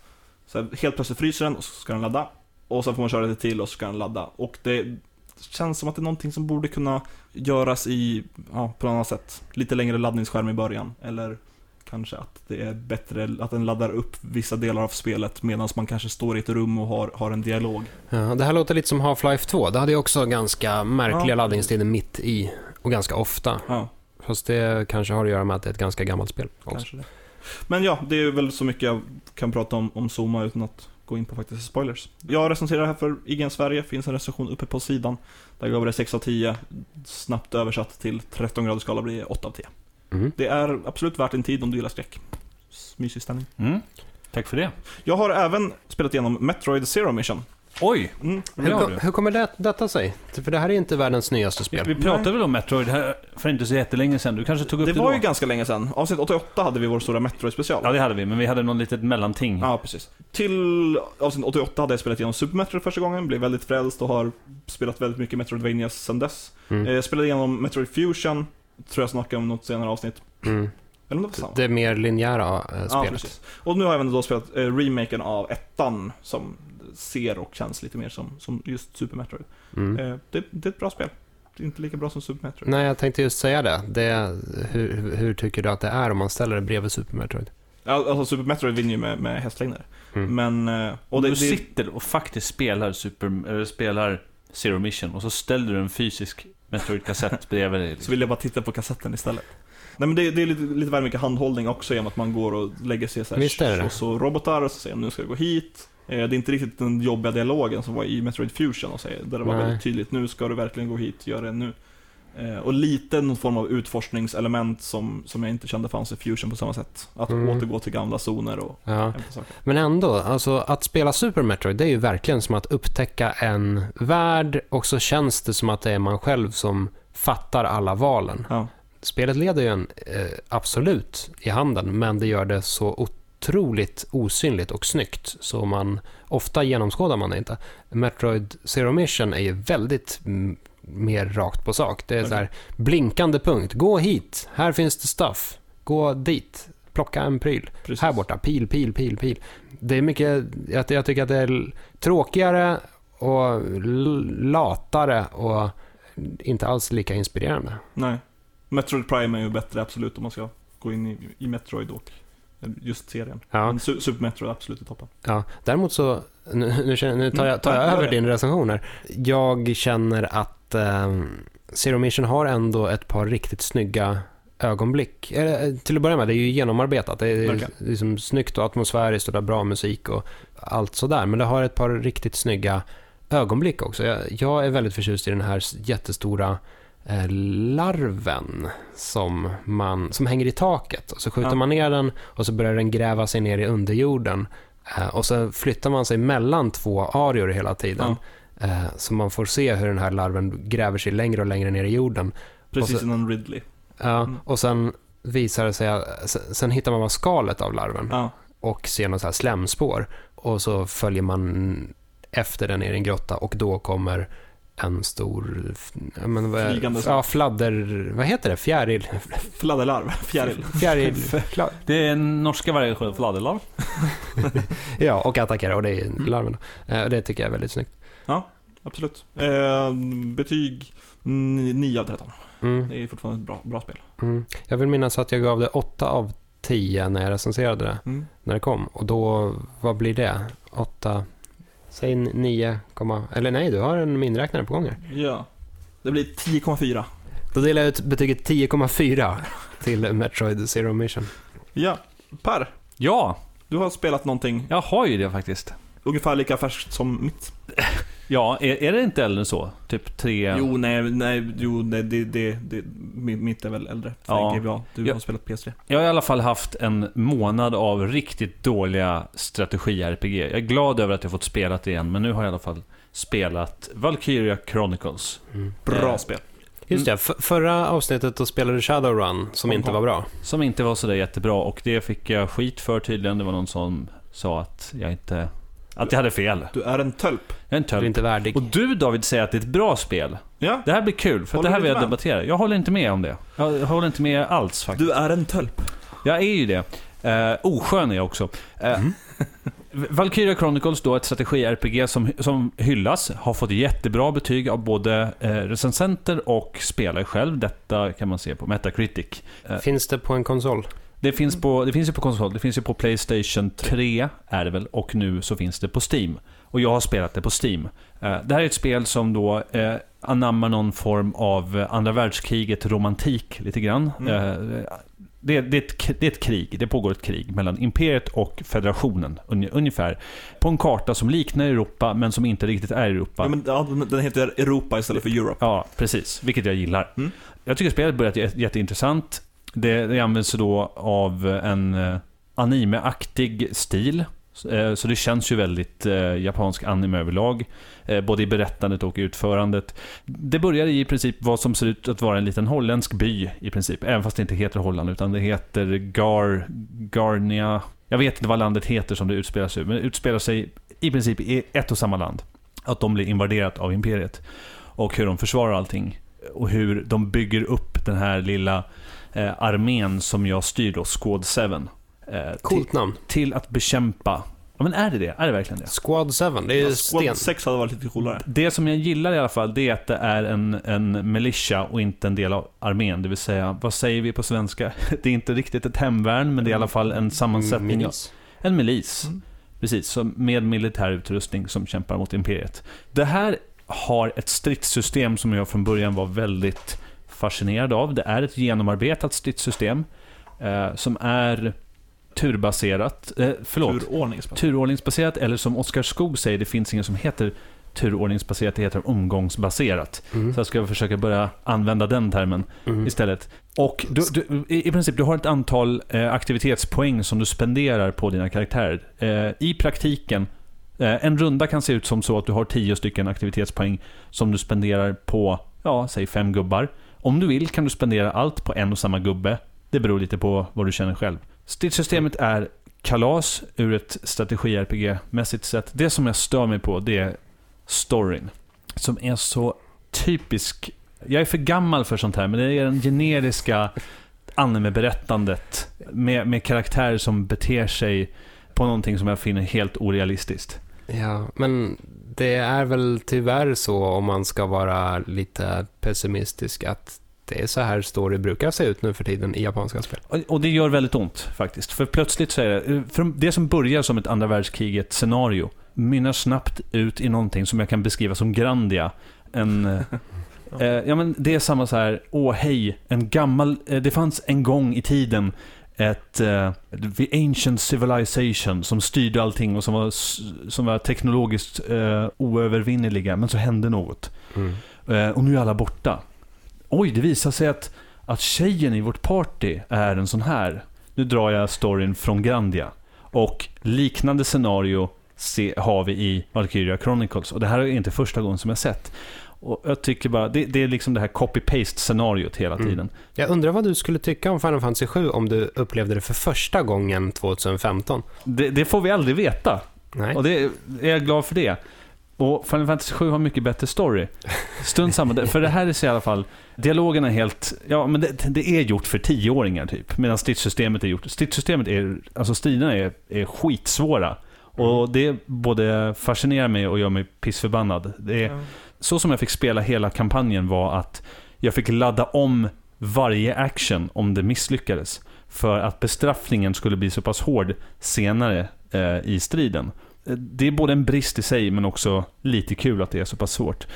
Så helt plötsligt fryser den och så ska den ladda. Och så får man köra lite till och så ska den ladda. Och det känns som att det är någonting som borde kunna göras i, ja, på något annat sätt. Lite längre laddningsskärm i början. Eller kanske att det är bättre att den laddar upp vissa delar av spelet medan man kanske står i ett rum och har, har en dialog.
Ja, det här låter lite som Half-Life 2. Det hade ju också ganska märkliga
Ja.
laddningstider mitt i och ganska ofta.
Ja,
Fast det kanske har att göra med att det är ett ganska gammalt spel.
Men ja, det är väl så mycket jag kan prata om, om Zoma utan att gå in på faktiska spoilers. Jag recenserar här för IGN Sverige, finns en recension uppe på sidan. Där gav det 6 av 10, snabbt översatt till 13 graders skala blir det 8 av 10.
Mm.
Det är absolut värt en tid om du gillar skräck. Mysig stämning.
Mm. Tack för det.
Jag har även spelat igenom Metroid Zero Mission.
Oj!
Mm.
Hur, kom, hur kommer det, detta sig? För det här är inte världens nyaste spel.
vi pratade väl om Metroid här för inte så jättelänge sedan? Du kanske tog upp det,
Det var
då?
ju ganska länge sedan. Avsnitt 88 hade vi vår stora Metroid-special.
Ja, det hade vi, men vi hade någon litet mellanting.
Ja, precis. Till avsnitt 88 hade jag spelat igenom Super Metroid första gången, blev väldigt frälst och har spelat väldigt mycket Metroidvanias sedan dess.
Mm.
Eh, Jag spelade igenom Metroid Fusion, tror jag snackade om något senare avsnitt.
Mm.
Eller det samma?
Det mer linjära eh,
Ja,
spelet.
precis. Och nu har jag även då spelat eh, remaken av ettan, som ser och känns lite mer som, som just Super Metroid.
Mm.
Eh, det, det är ett bra spel. Det är inte lika bra som Super Metroid.
Nej, jag tänkte just säga det. det hur, hur- tycker du att det är om man ställer det bredvid Super Metroid?
Alltså Super Metroid vinner ju med, med hästlängder.
Mm.
Men... eh,
Och
det,
du sitter och faktiskt spelar, super, eller spelar Zero Mission och så ställer du en fysisk Metroid-kassett bredvid dig.
så vill jag bara titta på kassetten istället. Nej men det, det är lite, lite väl mycket handhållning också genom att man går och lägger sig så här,
Visst är det det.
och så robotar och så säger nu ska du gå hit. Eh, Det är inte riktigt den jobbiga dialogen som var i Metroid Fusion och säger, där det var
Nej.
väldigt tydligt, nu ska du verkligen gå hit, gör det nu. Eh, Och lite någon form av utforskningselement som, som jag inte kände fanns i Fusion på samma sätt. Att
Mm.
återgå till gamla zoner och
Ja.
saker.
Men ändå, alltså att spela Super Metroid, det är ju verkligen som att upptäcka en värld och så känns det som att det är man själv som fattar alla valen.
Ja.
Spelet leder ju en eh, absolut i handen, men det gör det så otroligt osynligt och snyggt, så man ofta genomskådar man det inte. Metroid Zero Mission är ju väldigt mm, mer rakt på sak. Det är så här, blinkande punkt, gå hit, här finns det stuff, gå dit, plocka en pryl.
Precis.
Här borta, pil, pil, pil, pil. Det är mycket, jag, jag tycker att det är tråkigare och latare och inte alls lika inspirerande.
Nej. Metroid Prime är ju bättre absolut om man ska gå in i, i Metroid och just serien.
Ja,
Men Super Metroid är absolut i toppen.
ja. Däremot så, nu, nu, känner, nu tar jag, tar jag
Mm, ja, gör
över din recension här. Jag känner att eh, Zero Mission har ändå ett par riktigt snygga ögonblick. Eh, till att börja med, det är ju genomarbetat. Det är
Verkligen.
liksom snyggt och atmosfäriskt och det är bra musik och allt sådär. Men det har ett par riktigt snygga ögonblick också. Jag, jag är väldigt förtjust i den här jättestora larven som, man, som hänger i taket. Och så skjuter
Ja.
man ner den och så börjar den gräva sig ner i underjorden. Eh, och så flyttar man sig mellan två arior hela tiden. Eh, så man får se hur den här larven gräver sig längre och längre ner i jorden.
Precis innan Ridley.
Ja,
Mm.
Och sen visar det sig sen- hittar man skalet av larven
Ja.
och ser något så här slemspår. Och så följer man efter den ner i en grotta och då kommer en stor... ja, Men, vad-
Flygande
Ja, fladder... Vad heter det? Fjäril?
Fladderlarv. Fjäril.
Fjäril...
Det är en norska variation av fladderlarv.
ja, och attackera och det är larven. Eh, Det tycker jag är väldigt snyggt.
Absolut. Eh, betyg 9 av 13.
Mm,
Det är fortfarande ett bra, bra spel.
mm. Jag vill minnas att jag gav det 8 av 10 när jag recenserade det.
Mm.
när det kom. Och då, vad blir det? 8, säg 9, eller nej, du har en miniräknare på gång här.
Ja. Det blir 10,4.
Då delar jag ut betyget 10,4 till Metroid Zero Mission.
Ja. Per,
Ja,
du har spelat någonting
jag har ju det faktiskt.
Ungefär lika färskt som mitt.
Ja, är, är det inte äldre än så? Typ tre...
Jo, nej, nej, jo, nej, det, det, det, mitt är väl äldre. För
Ja.
GBA. Du
Ja.
har spelat PS3.
Jag har i alla fall haft en månad av riktigt dåliga strategi-RPG. Jag är glad över att jag fått spela det igen, men nu har jag i alla fall spelat Valkyria Chronicles.
Bra
Eh,
spel.
Just det, f- förra avsnittet då spelade du Shadowrun, som inte var bra.
Som inte var sådär jättebra och det fick jag skit för tydligen. Det var någon som sa att jag inte... Att jag hade fel.
Du är en tölp.
Jag är en
Du är
tölp.
inte värdig.
Och du David säger att det är ett bra spel.
Ja,
Det här blir kul, för att
Håller
det här
du
vill
inte
jag
med?
debattera. Jag håller inte med om det. Jag håller inte med alls faktiskt.
du är en tölp.
Jag är ju det. Uh, oskön är jag också. Uh, Valkyria Chronicles då, ett strategi-RPG som, som hyllas, har fått jättebra betyg av både eh, recensenter och spelare själv. Detta kan man se på Metacritic. Eh,
Finns det på en konsol?
Det, finns på, det finns ju på konsol, det finns ju på Playstation 3 är det väl, och nu så finns det på Steam. Och jag har spelat det på Steam. Eh, det här är ett spel som då eh, anammar någon form av eh, andra världskriget romantik lite grann.
Mm.
Eh, det, det, är ett, det är ett krig, det pågår ett krig mellan Imperiet och Federationen unge- ungefär. På en karta som liknar Europa men som inte riktigt är Europa.
Ja, men, ja, den- heter Europa istället för Europe.
Ja, precis. Vilket jag gillar.
Mm.
Jag tycker spelet börjat jä- jätteintressant. Det, det används då av en animeaktig anime-aktig stil. Eh, så det känns ju väldigt eh, japansk anime överlag. Eh, både i berättandet och i utförandet. Det börjar i princip vad som ser ut att vara en liten holländsk by i princip. Även fast det inte heter Holland utan det heter Gar... Garnia... Jag vet inte vad landet heter som det utspelar sig men det utspelar sig i princip i ett och samma land. Att de blir invaderat av Imperiet. Och hur de försvarar allting. Och hur de bygger upp den här lilla eh, armén som jag styr då, Squad 7. Eh,
Coolt namn.
till, till att bekämpa... Ja men är det det? Är det verkligen det?
Squad 7, det är sten.
Squad 6 hade varit lite coolare.
Det som jag gillar i alla fall, det är att det är en, en militia och inte en del av armén. Det vill säga, vad säger vi på svenska? Det är inte riktigt ett hemvärn, men det är i alla fall en sammansättning av...
Minis.
En milis.
Mm.
Precis, som med militär utrustning som kämpar mot Imperiet. Det här har ett stridssystem som jag från början var väldigt fascinerad av. Det är ett genomarbetat stridssystem eh, som är turbaserat. Eh, förlåt,
Turordningsspel.
turordningsbaserat eller som Oskar Skog säger, det finns ingen som heter turordningsbaserat, det heter omgångsbaserat.
Mm.
Så jag ska försöka börja använda den termen
Mm.
istället. Och du, du, i i princip, du har ett antal eh, aktivitetspoäng som du spenderar på dina karaktärer. Eh, I praktiken, eh, en runda kan se ut som så att du har tio stycken aktivitetspoäng som du spenderar på, ja, säg fem gubbar. Om du vill kan du spendera allt på en och samma gubbe. Det beror lite på vad du känner själv. Stridssystemet är kalas ur ett strategi-RPG-mässigt sätt. Det som jag stör mig på, det är storyn. Som är så typisk jag är för gammal för sånt här, men det är den generiska anime-berättandet med, med karaktärer som beter sig på någonting som jag finner helt orealistiskt.
Ja, men det är väl tyvärr så om man ska vara lite pessimistisk att det är så här story brukar se ut nu för tiden i japanska spel.
Och, det gör väldigt ont faktiskt. För plötsligt så är det, för det som börjar som ett andra världskriget-scenario mynnar snabbt ut i någonting som jag kan beskriva som Grandia. En, eh,
Ja.
Eh, ja, men det är samma så här, åh hej, en gammal, eh, det fanns en gång i tiden ett eh, the ancient civilization som styrde allting och som var, som var teknologiskt eh, oövervinneliga, men så hände något.
Mm.
Eh, och nu är alla borta. Oj, det visar sig att, att tjejen i vårt party är en sån här. Nu drar jag storyn från Grandia. Och liknande scenario se, har vi i Valkyria Chronicles. Och det här är inte första gången som jag sett. Och jag tycker bara, det, det är liksom det här copy-paste scenariot hela
Mm.
tiden.
Jag undrar vad du skulle tycka om Final Fantasy 7 om du upplevde det för första gången 2015?
Det, det får vi aldrig veta.
Nej.
Och det är jag glad för det. Och Final Fantasy 7 har mycket bättre story. Stund samma, för det här är så i alla fall, dialogen är helt, ja men det, det är gjort för tioåringar typ. Medan stridssystemet är gjort, stridssystemet är, alltså striderna är, är skitsvåra. Och det både fascinerar mig och gör mig pissförbannad. Det är, så som jag fick spela hela kampanjen var att jag fick ladda om varje action om det misslyckades. För att bestraffningen skulle bli så pass hård senare eh, i striden. Det är både en brist i sig, men också lite kul att det är så pass svårt.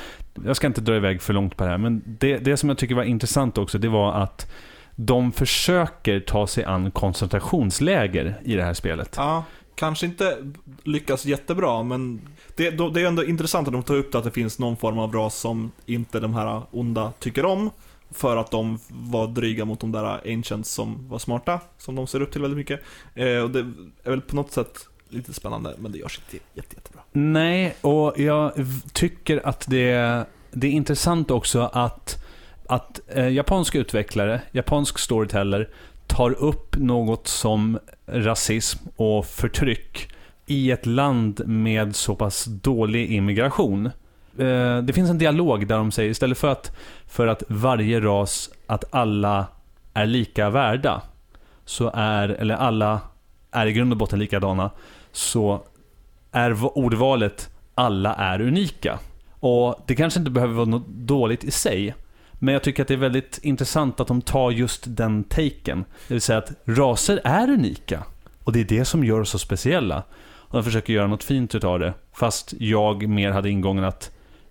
Jag ska inte dra iväg för långt på det här, men det, det som jag tycker var intressant också, det var att de försöker ta sig an koncentrationsläger i det här spelet.
Ja, kanske inte lyckas jättebra, men det, då- det är ändå intressant att de tar upp det att det finns någon form av ras som inte de här onda tycker om. För att de var dryga mot de där ancients som var smarta, som de ser upp till väldigt mycket. Eh, och det är väl på något sätt lite spännande, men det görs inte jätte, jättebra.
Nej, och jag tycker att det, det är intressant också att, att eh, japanska utvecklare, japansk storyteller, tar upp något som rasism och förtryck i ett land med så pass dålig immigration. Eh, det finns en dialog där de säger, istället för att, för att varje ras, att alla är lika värda, så är, eller alla är i grund och botten likadana, så är ordvalet alla är unika. Och det kanske inte behöver vara något dåligt i sig. Men jag tycker att det är väldigt intressant att de tar just den taken. Det vill säga att raser är unika. Och det är det som gör oss så speciella. Och de försöker göra något fint utav det. Fast jag mer hade ingången att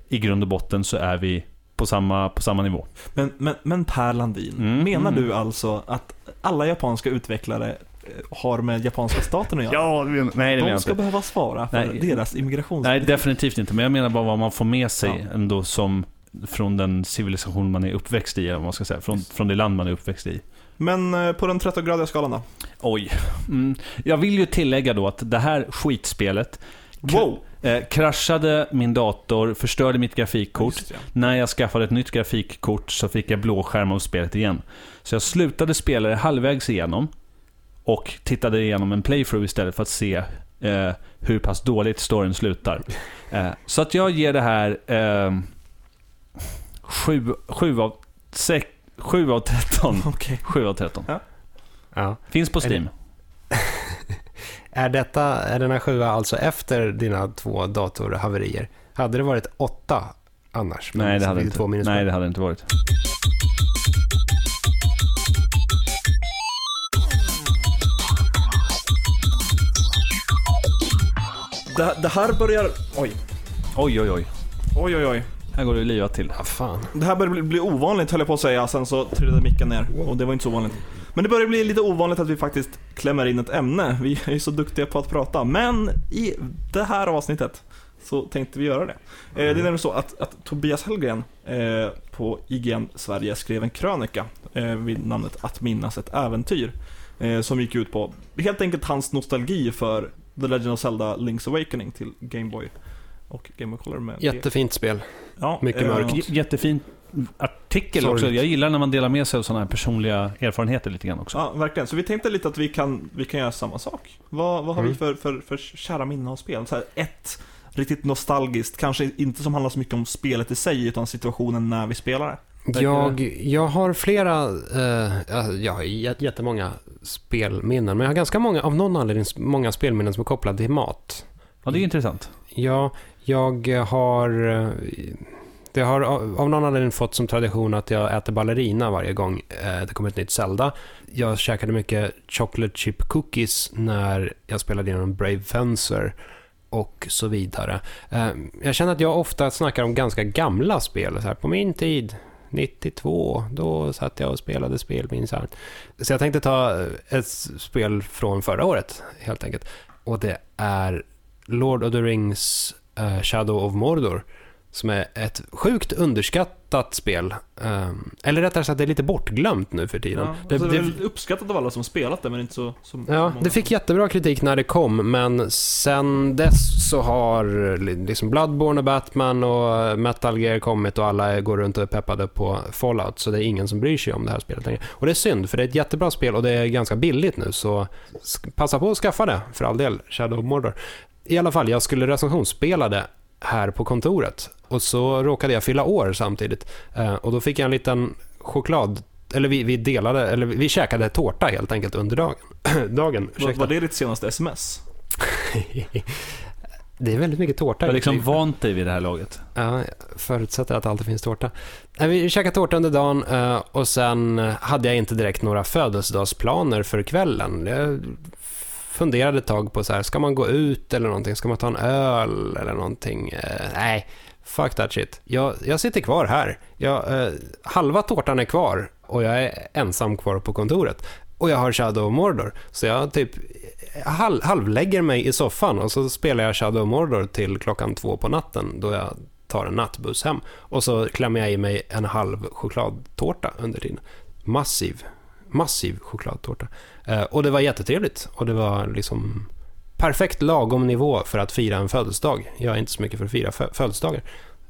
i grund och botten så är vi på samma, på samma nivå.
Men, men, men Per Landin,
Mm,
menar
mm.
du alltså att alla japanska utvecklare eh, har med japanska staten att göra?
Ja, menar, nej det
De ska
inte.
behöva svara för
Nej.
deras immigrations...
Nej, definitivt inte. Men jag menar bara vad man får med sig
Ja.
ändå som från den civilisation man är uppväxt i, eller vad man ska säga. Från, från det land man är uppväxt i.
Men eh, på den 13-gradiga skalan då?
Oj. Mm. Jag vill ju tillägga då att det här skitspelet
Wow!
eh, kraschade min dator, förstörde mitt grafikkort.
Det.
När jag skaffade ett nytt grafikkort så fick jag blåskärm av spelet igen. Så jag slutade spela det halvvägs igenom och tittade igenom en playthrough istället för att se eh, hur pass dåligt storyn slutar. Eh, så att jag ger det här eh, 7, av, 6, 7 av 13.
Okej.
7 av 13.
Ja.
Finns på
Är det-
Steam.
Är, detta, är den här sjua alltså efter dina två datorhaverier? Hade det varit åtta annars?
Nej, det
Så
hade
du
inte,
Två
nej, det hade inte varit.
Det, det här börjar... Oj.
Oj, oj, oj.
Oj, oj, oj.
Här går det livat till.
Ja, fan.
Det här börjar bli, bli ovanligt höll jag på att säga, sen så trillade micken ner. Och det var inte så ovanligt. Men det börjar bli lite ovanligt att vi faktiskt klämmer in ett ämne. Vi är ju så duktiga på att prata. Men i det här avsnittet så tänkte vi göra det. Eh, det är nämligen så att, att Tobias Hellgren eh, på IGN Sverige skrev en krönika eh, vid namnet Att minnas ett äventyr. Som gick ut på helt enkelt hans nostalgi för The Legend of Zelda Link's Awakening till Game Boy och Game Color det.
Jättefint spel.
Ja,
mycket
eh,
mörkt.
J- Jättefin artikel
Sorgligt.
också. Jag gillar när man delar med sig av sådana här personliga erfarenheter lite grann också.
Ja, verkligen. Så vi tänkte lite att vi kan, vi kan göra samma sak. Vad, vad har
Mm.
vi för, för, för kära minnen av spel? Så här, ett riktigt nostalgiskt, kanske inte som handlar så mycket om spelet i sig, utan situationen när vi spelar det.
Jag, jag har flera, eh, ja, jag har jä- jättemånga spelminnen, men jag har ganska många, av någon anledning, många spelminnen som är kopplade till mat.
Ja, det är intressant.
Ja, jag har... Eh, det har av någon anledning fått som tradition att jag äter ballerina varje gång eh, det kommer ett nytt Zelda. Jag käkade mycket chocolate chip cookies när jag spelade igenom Brave Fencer. och så vidare. Eh, jag känner att jag ofta snackar om ganska gamla spel. Så här, på min tid, 92, då satt jag och spelade spel minsann. Så jag tänkte ta ett spel från förra året, helt enkelt. Och det är Lord of the Rings Shadow of Mordor. Som är ett sjukt underskattat spel. Um, eller rättare sagt, det är lite bortglömt nu för tiden.
Ja, alltså, det, är
det,
väl uppskattat av alla som spelat det, men inte så, så
ja,
många.
det fick jättebra kritik när det kom, men sen dess så har liksom Bloodborne och Batman och Metal Gear kommit och alla går runt och är peppade på Fallout, så det är ingen som bryr sig om det här spelet längre. Och det är synd, för det är ett jättebra spel och det är ganska billigt nu, så passa på att skaffa det, för all del, Shadow of Mordor. I alla fall, jag skulle recensionsspela det här på kontoret. Och så råkade jag fylla år samtidigt. Eh, och då fick jag en liten choklad... Eller vi, vi delade, eller vi käkade tårta helt enkelt under dagen. dagen
Var,
ursäkta.
var det ditt senaste sms?
det är väldigt mycket tårta.
Jag har liksom vant dig vid det här laget.
Ja, jag förutsätter att det alltid finns tårta. Vi käkade tårta under dagen eh, och sen hade jag inte direkt några födelsedagsplaner för kvällen. Jag funderade ett tag på så här, ska man gå ut eller någonting? Ska man ta en öl eller någonting? Eh, Nej, fuck that shit. Jag, jag sitter kvar här. Jag, eh, halva tårtan är kvar och jag är ensam kvar på kontoret. Och jag har Shadow of Mordor. Så jag typ eh, halv, halvlägger mig i soffan och så spelar jag Shadow of Mordor till klockan två på natten då jag tar en nattbuss hem. Och så klämmer jag i mig en halv chokladtårta under tiden. Massiv, massiv chokladtårta. Eh, och det var jättetrevligt och det var liksom perfekt lagom nivå för att fira en födelsedag. Jag är inte så mycket för att fira födelsedagar.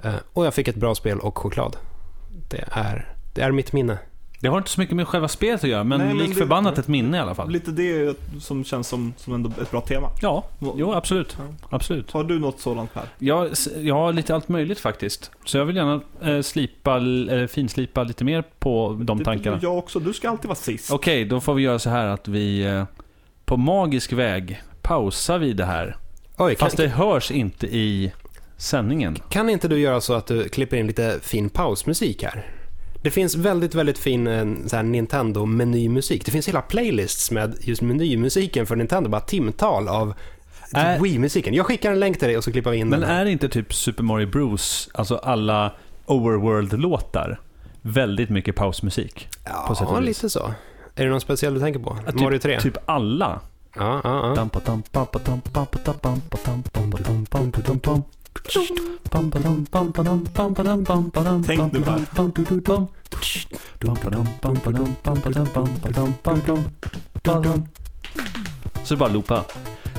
Eh, och jag fick ett bra spel och choklad. Det är, det är mitt minne.
Det har inte så mycket med själva spelet att göra, men,
Nej, men
lik
det-
förbannat ett minne i alla fall.
Lite det som känns som, som ändå ett bra tema.
Ja, jo absolut.
Ja.
Absolut.
Har du något sådant här?
Jag, jag har lite allt möjligt faktiskt. Så jag vill gärna eh, slipa, eller finslipa lite mer på de
Det-
tankarna.
Jag också. Du ska alltid vara sist.
Okej, då får vi göra så här att vi eh, på magisk väg pausar vi det här.
Oj, kan,
Fast det hörs inte i sändningen.
kan inte du göra så att du klipper in lite fin pausmusik här? Det finns väldigt, väldigt fin eh, Nintendo-menymusik. Det finns hela playlists med just menymusiken för Nintendo, bara timtal av
Är-
typ Wii-musiken. Jag skickar en länk till dig och så klipper vi in
Men
den. här.
är inte typ Super Mario Bros, alltså alla Overworld-låtar, väldigt mycket pausmusik?
Ja, lite så. Är det någon speciell du tänker på?
Ja, typ-
Mario 3?
Typ alla.
Ja, ja, ja.
Tänk nu bara.
Så det bara loopa.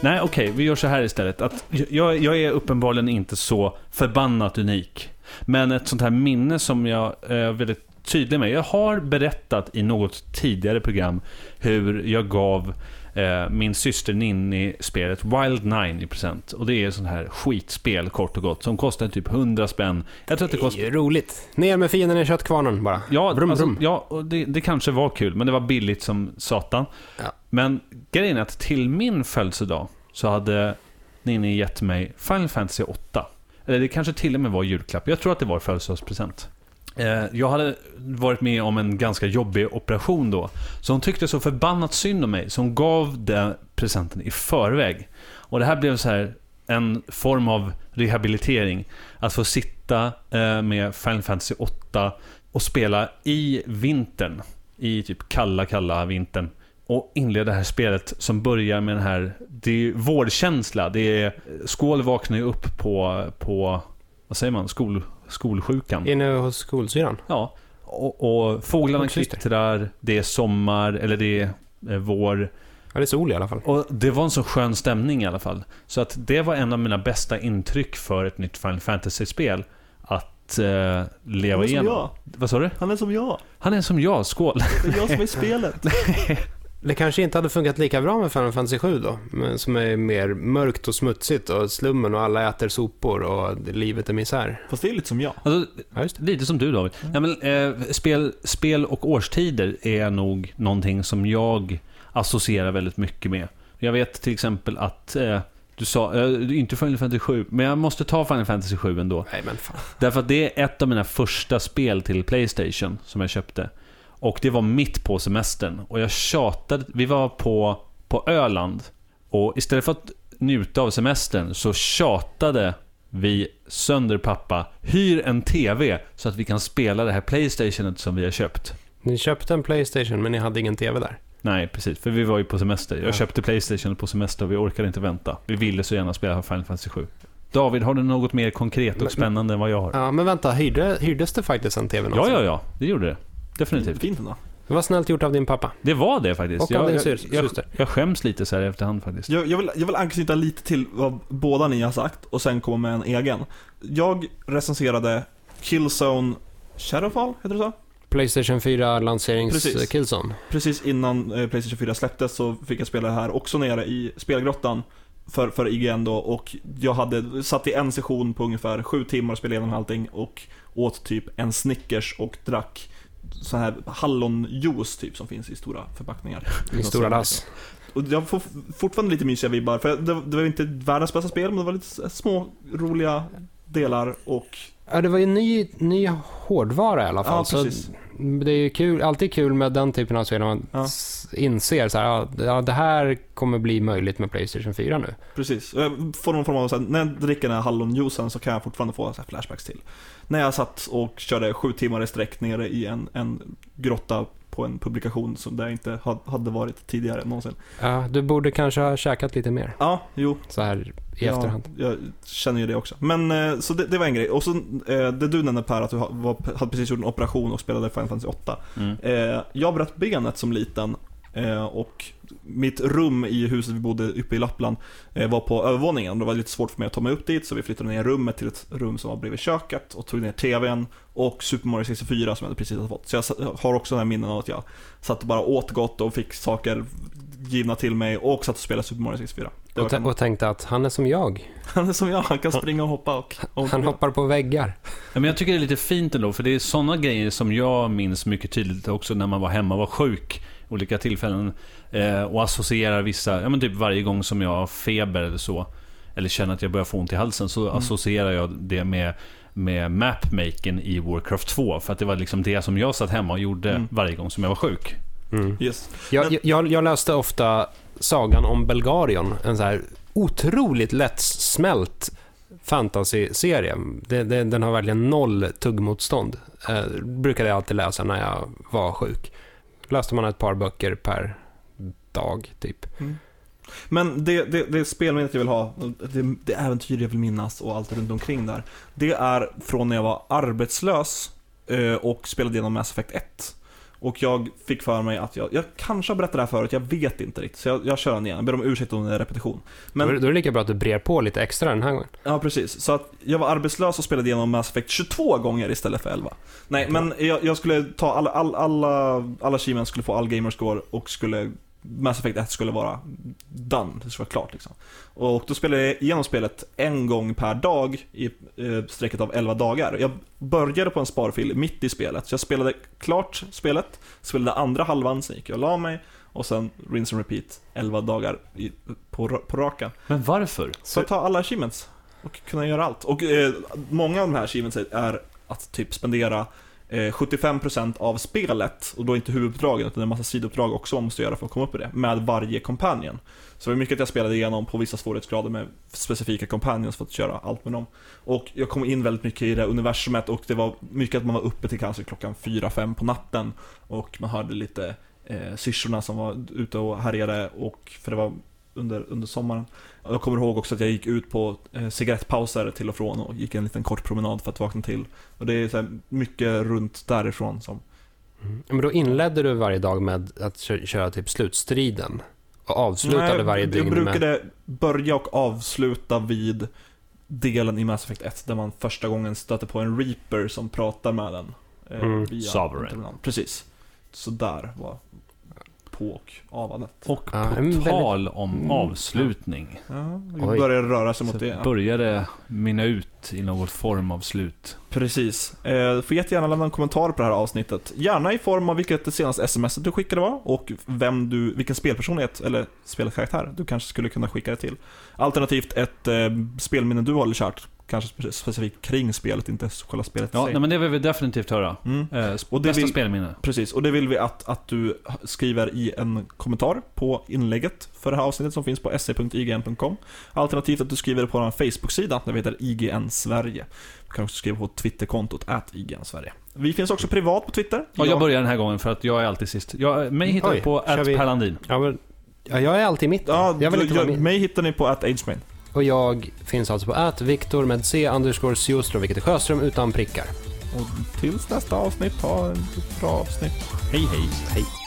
Nej, okej, vi gör så här istället. Att jag, jag är uppenbarligen inte så förbannat unik. Men ett sånt här minne som jag är väldigt tydlig med. Jag har berättat i något tidigare program hur jag gav eh, min syster Ninni spelet Wild Nine i present. Och det är sånt här skitspel kort och gott som kostar typ 100 spänn. Jag tror att det
Det
kostar
är ju roligt. Ner med fienden i köttkvarnen bara.
Ja,
Brum,
alltså,
brum.
ja och det, det kanske var kul, men det var billigt som satan.
Ja.
Men grejen är att till min födelsedag så hade Ninni gett mig Final Fantasy 8. Eller det kanske till och med var julklapp. Jag tror att det var födelsedagspresent. Eh, jag hade varit med om en ganska jobbig operation då. Så hon tyckte så förbannat synd om mig, så hon gav den presenten i förväg. Och det här blev så här en form av rehabilitering. Att få sitta eh, med Final Fantasy 8 och spela i vintern. I typ kalla, kalla vintern. Och inleda det här spelet som börjar med den här... Det är vårkänsla. Det är... Eh, skål vaknar ju upp på... på vad säger man? Skol, skolsjukan.
Inne hos skolsyran.
Ja. Och, och fåglarna kvittrar. Det är sommar, eller det är eh, vår.
Ja, det är sol i alla fall.
Och det var en så skön stämning i alla fall. Så att det var en av mina bästa intryck för ett nytt Final Fantasy-spel. Att eh,
Han
leva
är som
igenom.
jag.
Vad sa du?
Han är som jag.
Han är som jag, skål.
Det är jag som är i spelet.
Det kanske inte hade funkat lika bra med Final Fantasy 7 då, men som är mer mörkt och smutsigt och slummen och alla äter sopor och livet är misär.
Fast det är lite som jag.
Alltså,
Ja, just det.
lite som du David. Ja, men, eh, spel, spel och årstider är nog någonting som jag associerar väldigt mycket med. Jag vet till exempel att eh, du sa, eh, inte Final Fantasy 7, men jag måste ta Final Fantasy 7 ändå.
Nej men fan.
Därför att det är ett av mina första spel till Playstation som jag köpte. Och det var mitt på semestern. Och jag tjatade. Vi var på, på Öland. Och istället för att njuta av semestern så tjatade vi sönder pappa, hyr en TV så att vi kan spela det här Playstationet som vi har köpt.
Ni köpte en Playstation men ni hade ingen TV där.
Nej, precis. För vi var ju på semester. Jag
Ja.
köpte Playstation på semester och vi orkade inte vänta. Vi ville så gärna spela Final Fantasy 7. David, har du något mer konkret
Men-
och spännande än vad jag har?
Ja, men vänta, hyrde, hyrdes det faktiskt en TV
Ja,
någonsin?
ja, ja. Det gjorde det. Definitivt.
Fint ändå.
Det var snällt gjort av din pappa.
Det var det faktiskt.
Och av din
jag,
sys-
jag,
syster.
jag skäms lite så här i efterhand faktiskt.
Jag, jag, vill, jag vill anknyta lite till vad båda ni har sagt och sen komma med en egen. Jag recenserade Killzone Shadowfall, heter det så?
Playstation 4 lanserings
Precis.
Killzone.
Precis innan eh, Playstation 4 släpptes så fick jag spela det här också nere i spelgrottan för, för IGN då och jag hade satt i en session på ungefär sju timmar och spelade igenom allting och åt typ en Snickers och drack så här hallonjuice typ som finns i stora förpackningar.
I stora lass.
Och jag får fortfarande lite mysiga vibbar, för det, det var inte världens bästa spel, men det var lite så små, roliga delar och...
Ja, det var ju ny, ny hårdvara i alla fall.
Ja,
så
precis.
Det är ju kul, alltid kul med den typen av spel när man
Ja.
inser så här, ja, det här kommer bli möjligt med Playstation 4 nu.
Precis. Jag får någon form av, så här, när jag dricker den här hallonjuicen så kan jag fortfarande få så flashbacks till. När jag satt och körde sju timmar i sträck nere i en, en grotta på en publikation som jag inte ha- hade varit tidigare någonsin.
Ja, du borde kanske ha käkat lite mer
Ja, jo.
så här i
ja,
efterhand.
Jag känner ju det också. Men, eh, så det, det var en grej. Och så eh, det du nämnde Per, att du var, hade precis gjort en operation och spelade Final Fantasy 8.
Mm.
Eh, jag bröt benet som liten eh, och mitt rum i huset vi bodde uppe i Lappland eh, var på övervåningen. Det var lite svårt för mig att ta mig upp dit så vi flyttade ner rummet till ett rum som var bredvid köket och tog ner TVn och Super Mario 64 som jag precis hade fått. Så jag har också den här minnen av att jag satt och bara åt gott och fick saker givna till mig och satt och spelade Super Mario 64. Det var
Och, tä- och tänkte att han är som jag.
han är som jag, han kan springa och hoppa och... och
Han hoppar på väggar.
Ja, men jag tycker det är lite fint ändå, för det är sådana grejer som jag minns mycket tydligt också när man var hemma och var sjuk. Olika tillfällen. Eh, och associerar vissa, ja men typ varje gång som jag har feber eller så. Eller känner att jag börjar få ont i halsen så
Mm.
associerar jag det med med mapmaken i Warcraft 2. För att det var liksom det som jag satt hemma och gjorde
Mm.
varje gång som jag var sjuk.
Mm.
Yes.
Jag, jag, jag läste ofta sagan om Belgarion, en så här otroligt lättsmält fantasy-serie. Det, den har verkligen noll tuggmotstånd. Eh, brukade jag alltid läsa när jag var sjuk. Läste man ett par böcker per dag, typ. Mm.
Men det, det, det spelminnet jag vill ha, det, det äventyr jag vill minnas och allt runt omkring där. Det är från när jag var arbetslös eh, och spelade igenom Mass Effect 1. Och jag fick för mig att jag, jag kanske har berättat det här förut, jag vet inte riktigt. Så jag, jag kör den igen, jag ber om ursäkt om det är repetition.
Men... Då, då är det lika bra att du brer på lite extra den här gången.
ja precis. Så att jag var arbetslös och spelade igenom Mass Effect 22 gånger istället för 11. Nej, men jag, jag skulle ta alla, alla, alla, alla achievements skulle få all gamerscore och skulle Mass Effect 1 skulle vara done, det skulle vara klart liksom. Och då spelade jag igenom spelet en gång per dag i eh, sträcket av 11 dagar. Jag började på en sparfil mitt i spelet, så jag spelade klart spelet, spelade andra halvan, sen gick jag och la mig och sen rinse and repeat 11 dagar i, på, på raken.
Men varför?
Så att ta alla achievements och kunna göra allt. Och eh, många av de här achievements är att typ spendera Eh, 75% av spelet, och då inte huvuduppdragen utan det är en massa sidouppdrag också man måste göra för att komma upp i det, med varje companion. Så det var mycket att jag spelade igenom på vissa svårighetsgrader med specifika companions för att köra allt med dem. Och jag kom in väldigt mycket i det universumet och det var mycket att man var uppe till kanske klockan 4-5 på natten och man hörde lite eh, syrsorna som var ute och härjade och för det var under, under sommaren. Jag kommer ihåg också att jag gick ut på eh, cigarettpauser till och från och gick en liten kort promenad för att vakna till. Och det är så här mycket runt därifrån som...
Men då inledde du varje dag med att kö- köra typ slutstriden. Och avslutade
Nej,
varje
jag
dygn med...
brukade börja och avsluta vid delen i Mass Effect 1 där man första gången stöter på en Reaper som pratar med den. Eh,
Mm.
Sovereign.
Precis. Så där var på och avandet.
Och på
väldigt-
tal om
Mm.
avslutning.
Ja, vi börjar röra sig
Så
mot det. ja.
började mynna ut i något form av slut.
Precis. Eh, du får jättegärna lämna en kommentar på det här avsnittet. Gärna i form av vilket det senaste sms du skickade var och vem du, vilken spelpersonlighet eller spelkaraktär du kanske skulle kunna skicka det till. Alternativt ett eh, spelminne du håller kärt. Kanske spe- specifikt kring spelet, inte själva spelet i
Ja,
sig.
nej, men det vill vi definitivt höra.
Mm.
Eh,
Och det
bästa
vill-
spelminne.
Precis, och det vill vi att, att du skriver i en kommentar på inlägget för det här avsnittet som finns på se.ign.com. Alternativt att du skriver det på vår Facebook-sida där vi heter IGN Sverige. Du kan också skriva på Twitterkontot at IGN Sverige. Vi finns också privat på Twitter.
Ja, jag börjar den här gången för att jag är alltid sist. Jag, mig hittar
Oj,
du på
vi-
@perlandin.
Ja, men, ja, jag är alltid i mitten.
Ja,
jag vill
du-
inte
jag, mig hittar ni på at AgeMain.
Och jag finns alltså på att Viktor med C underscore Sjöström, vilket är Sjöström utan prickar.
Och tills nästa avsnitt, ha en bra avsnitt. Hej hej!
Hej.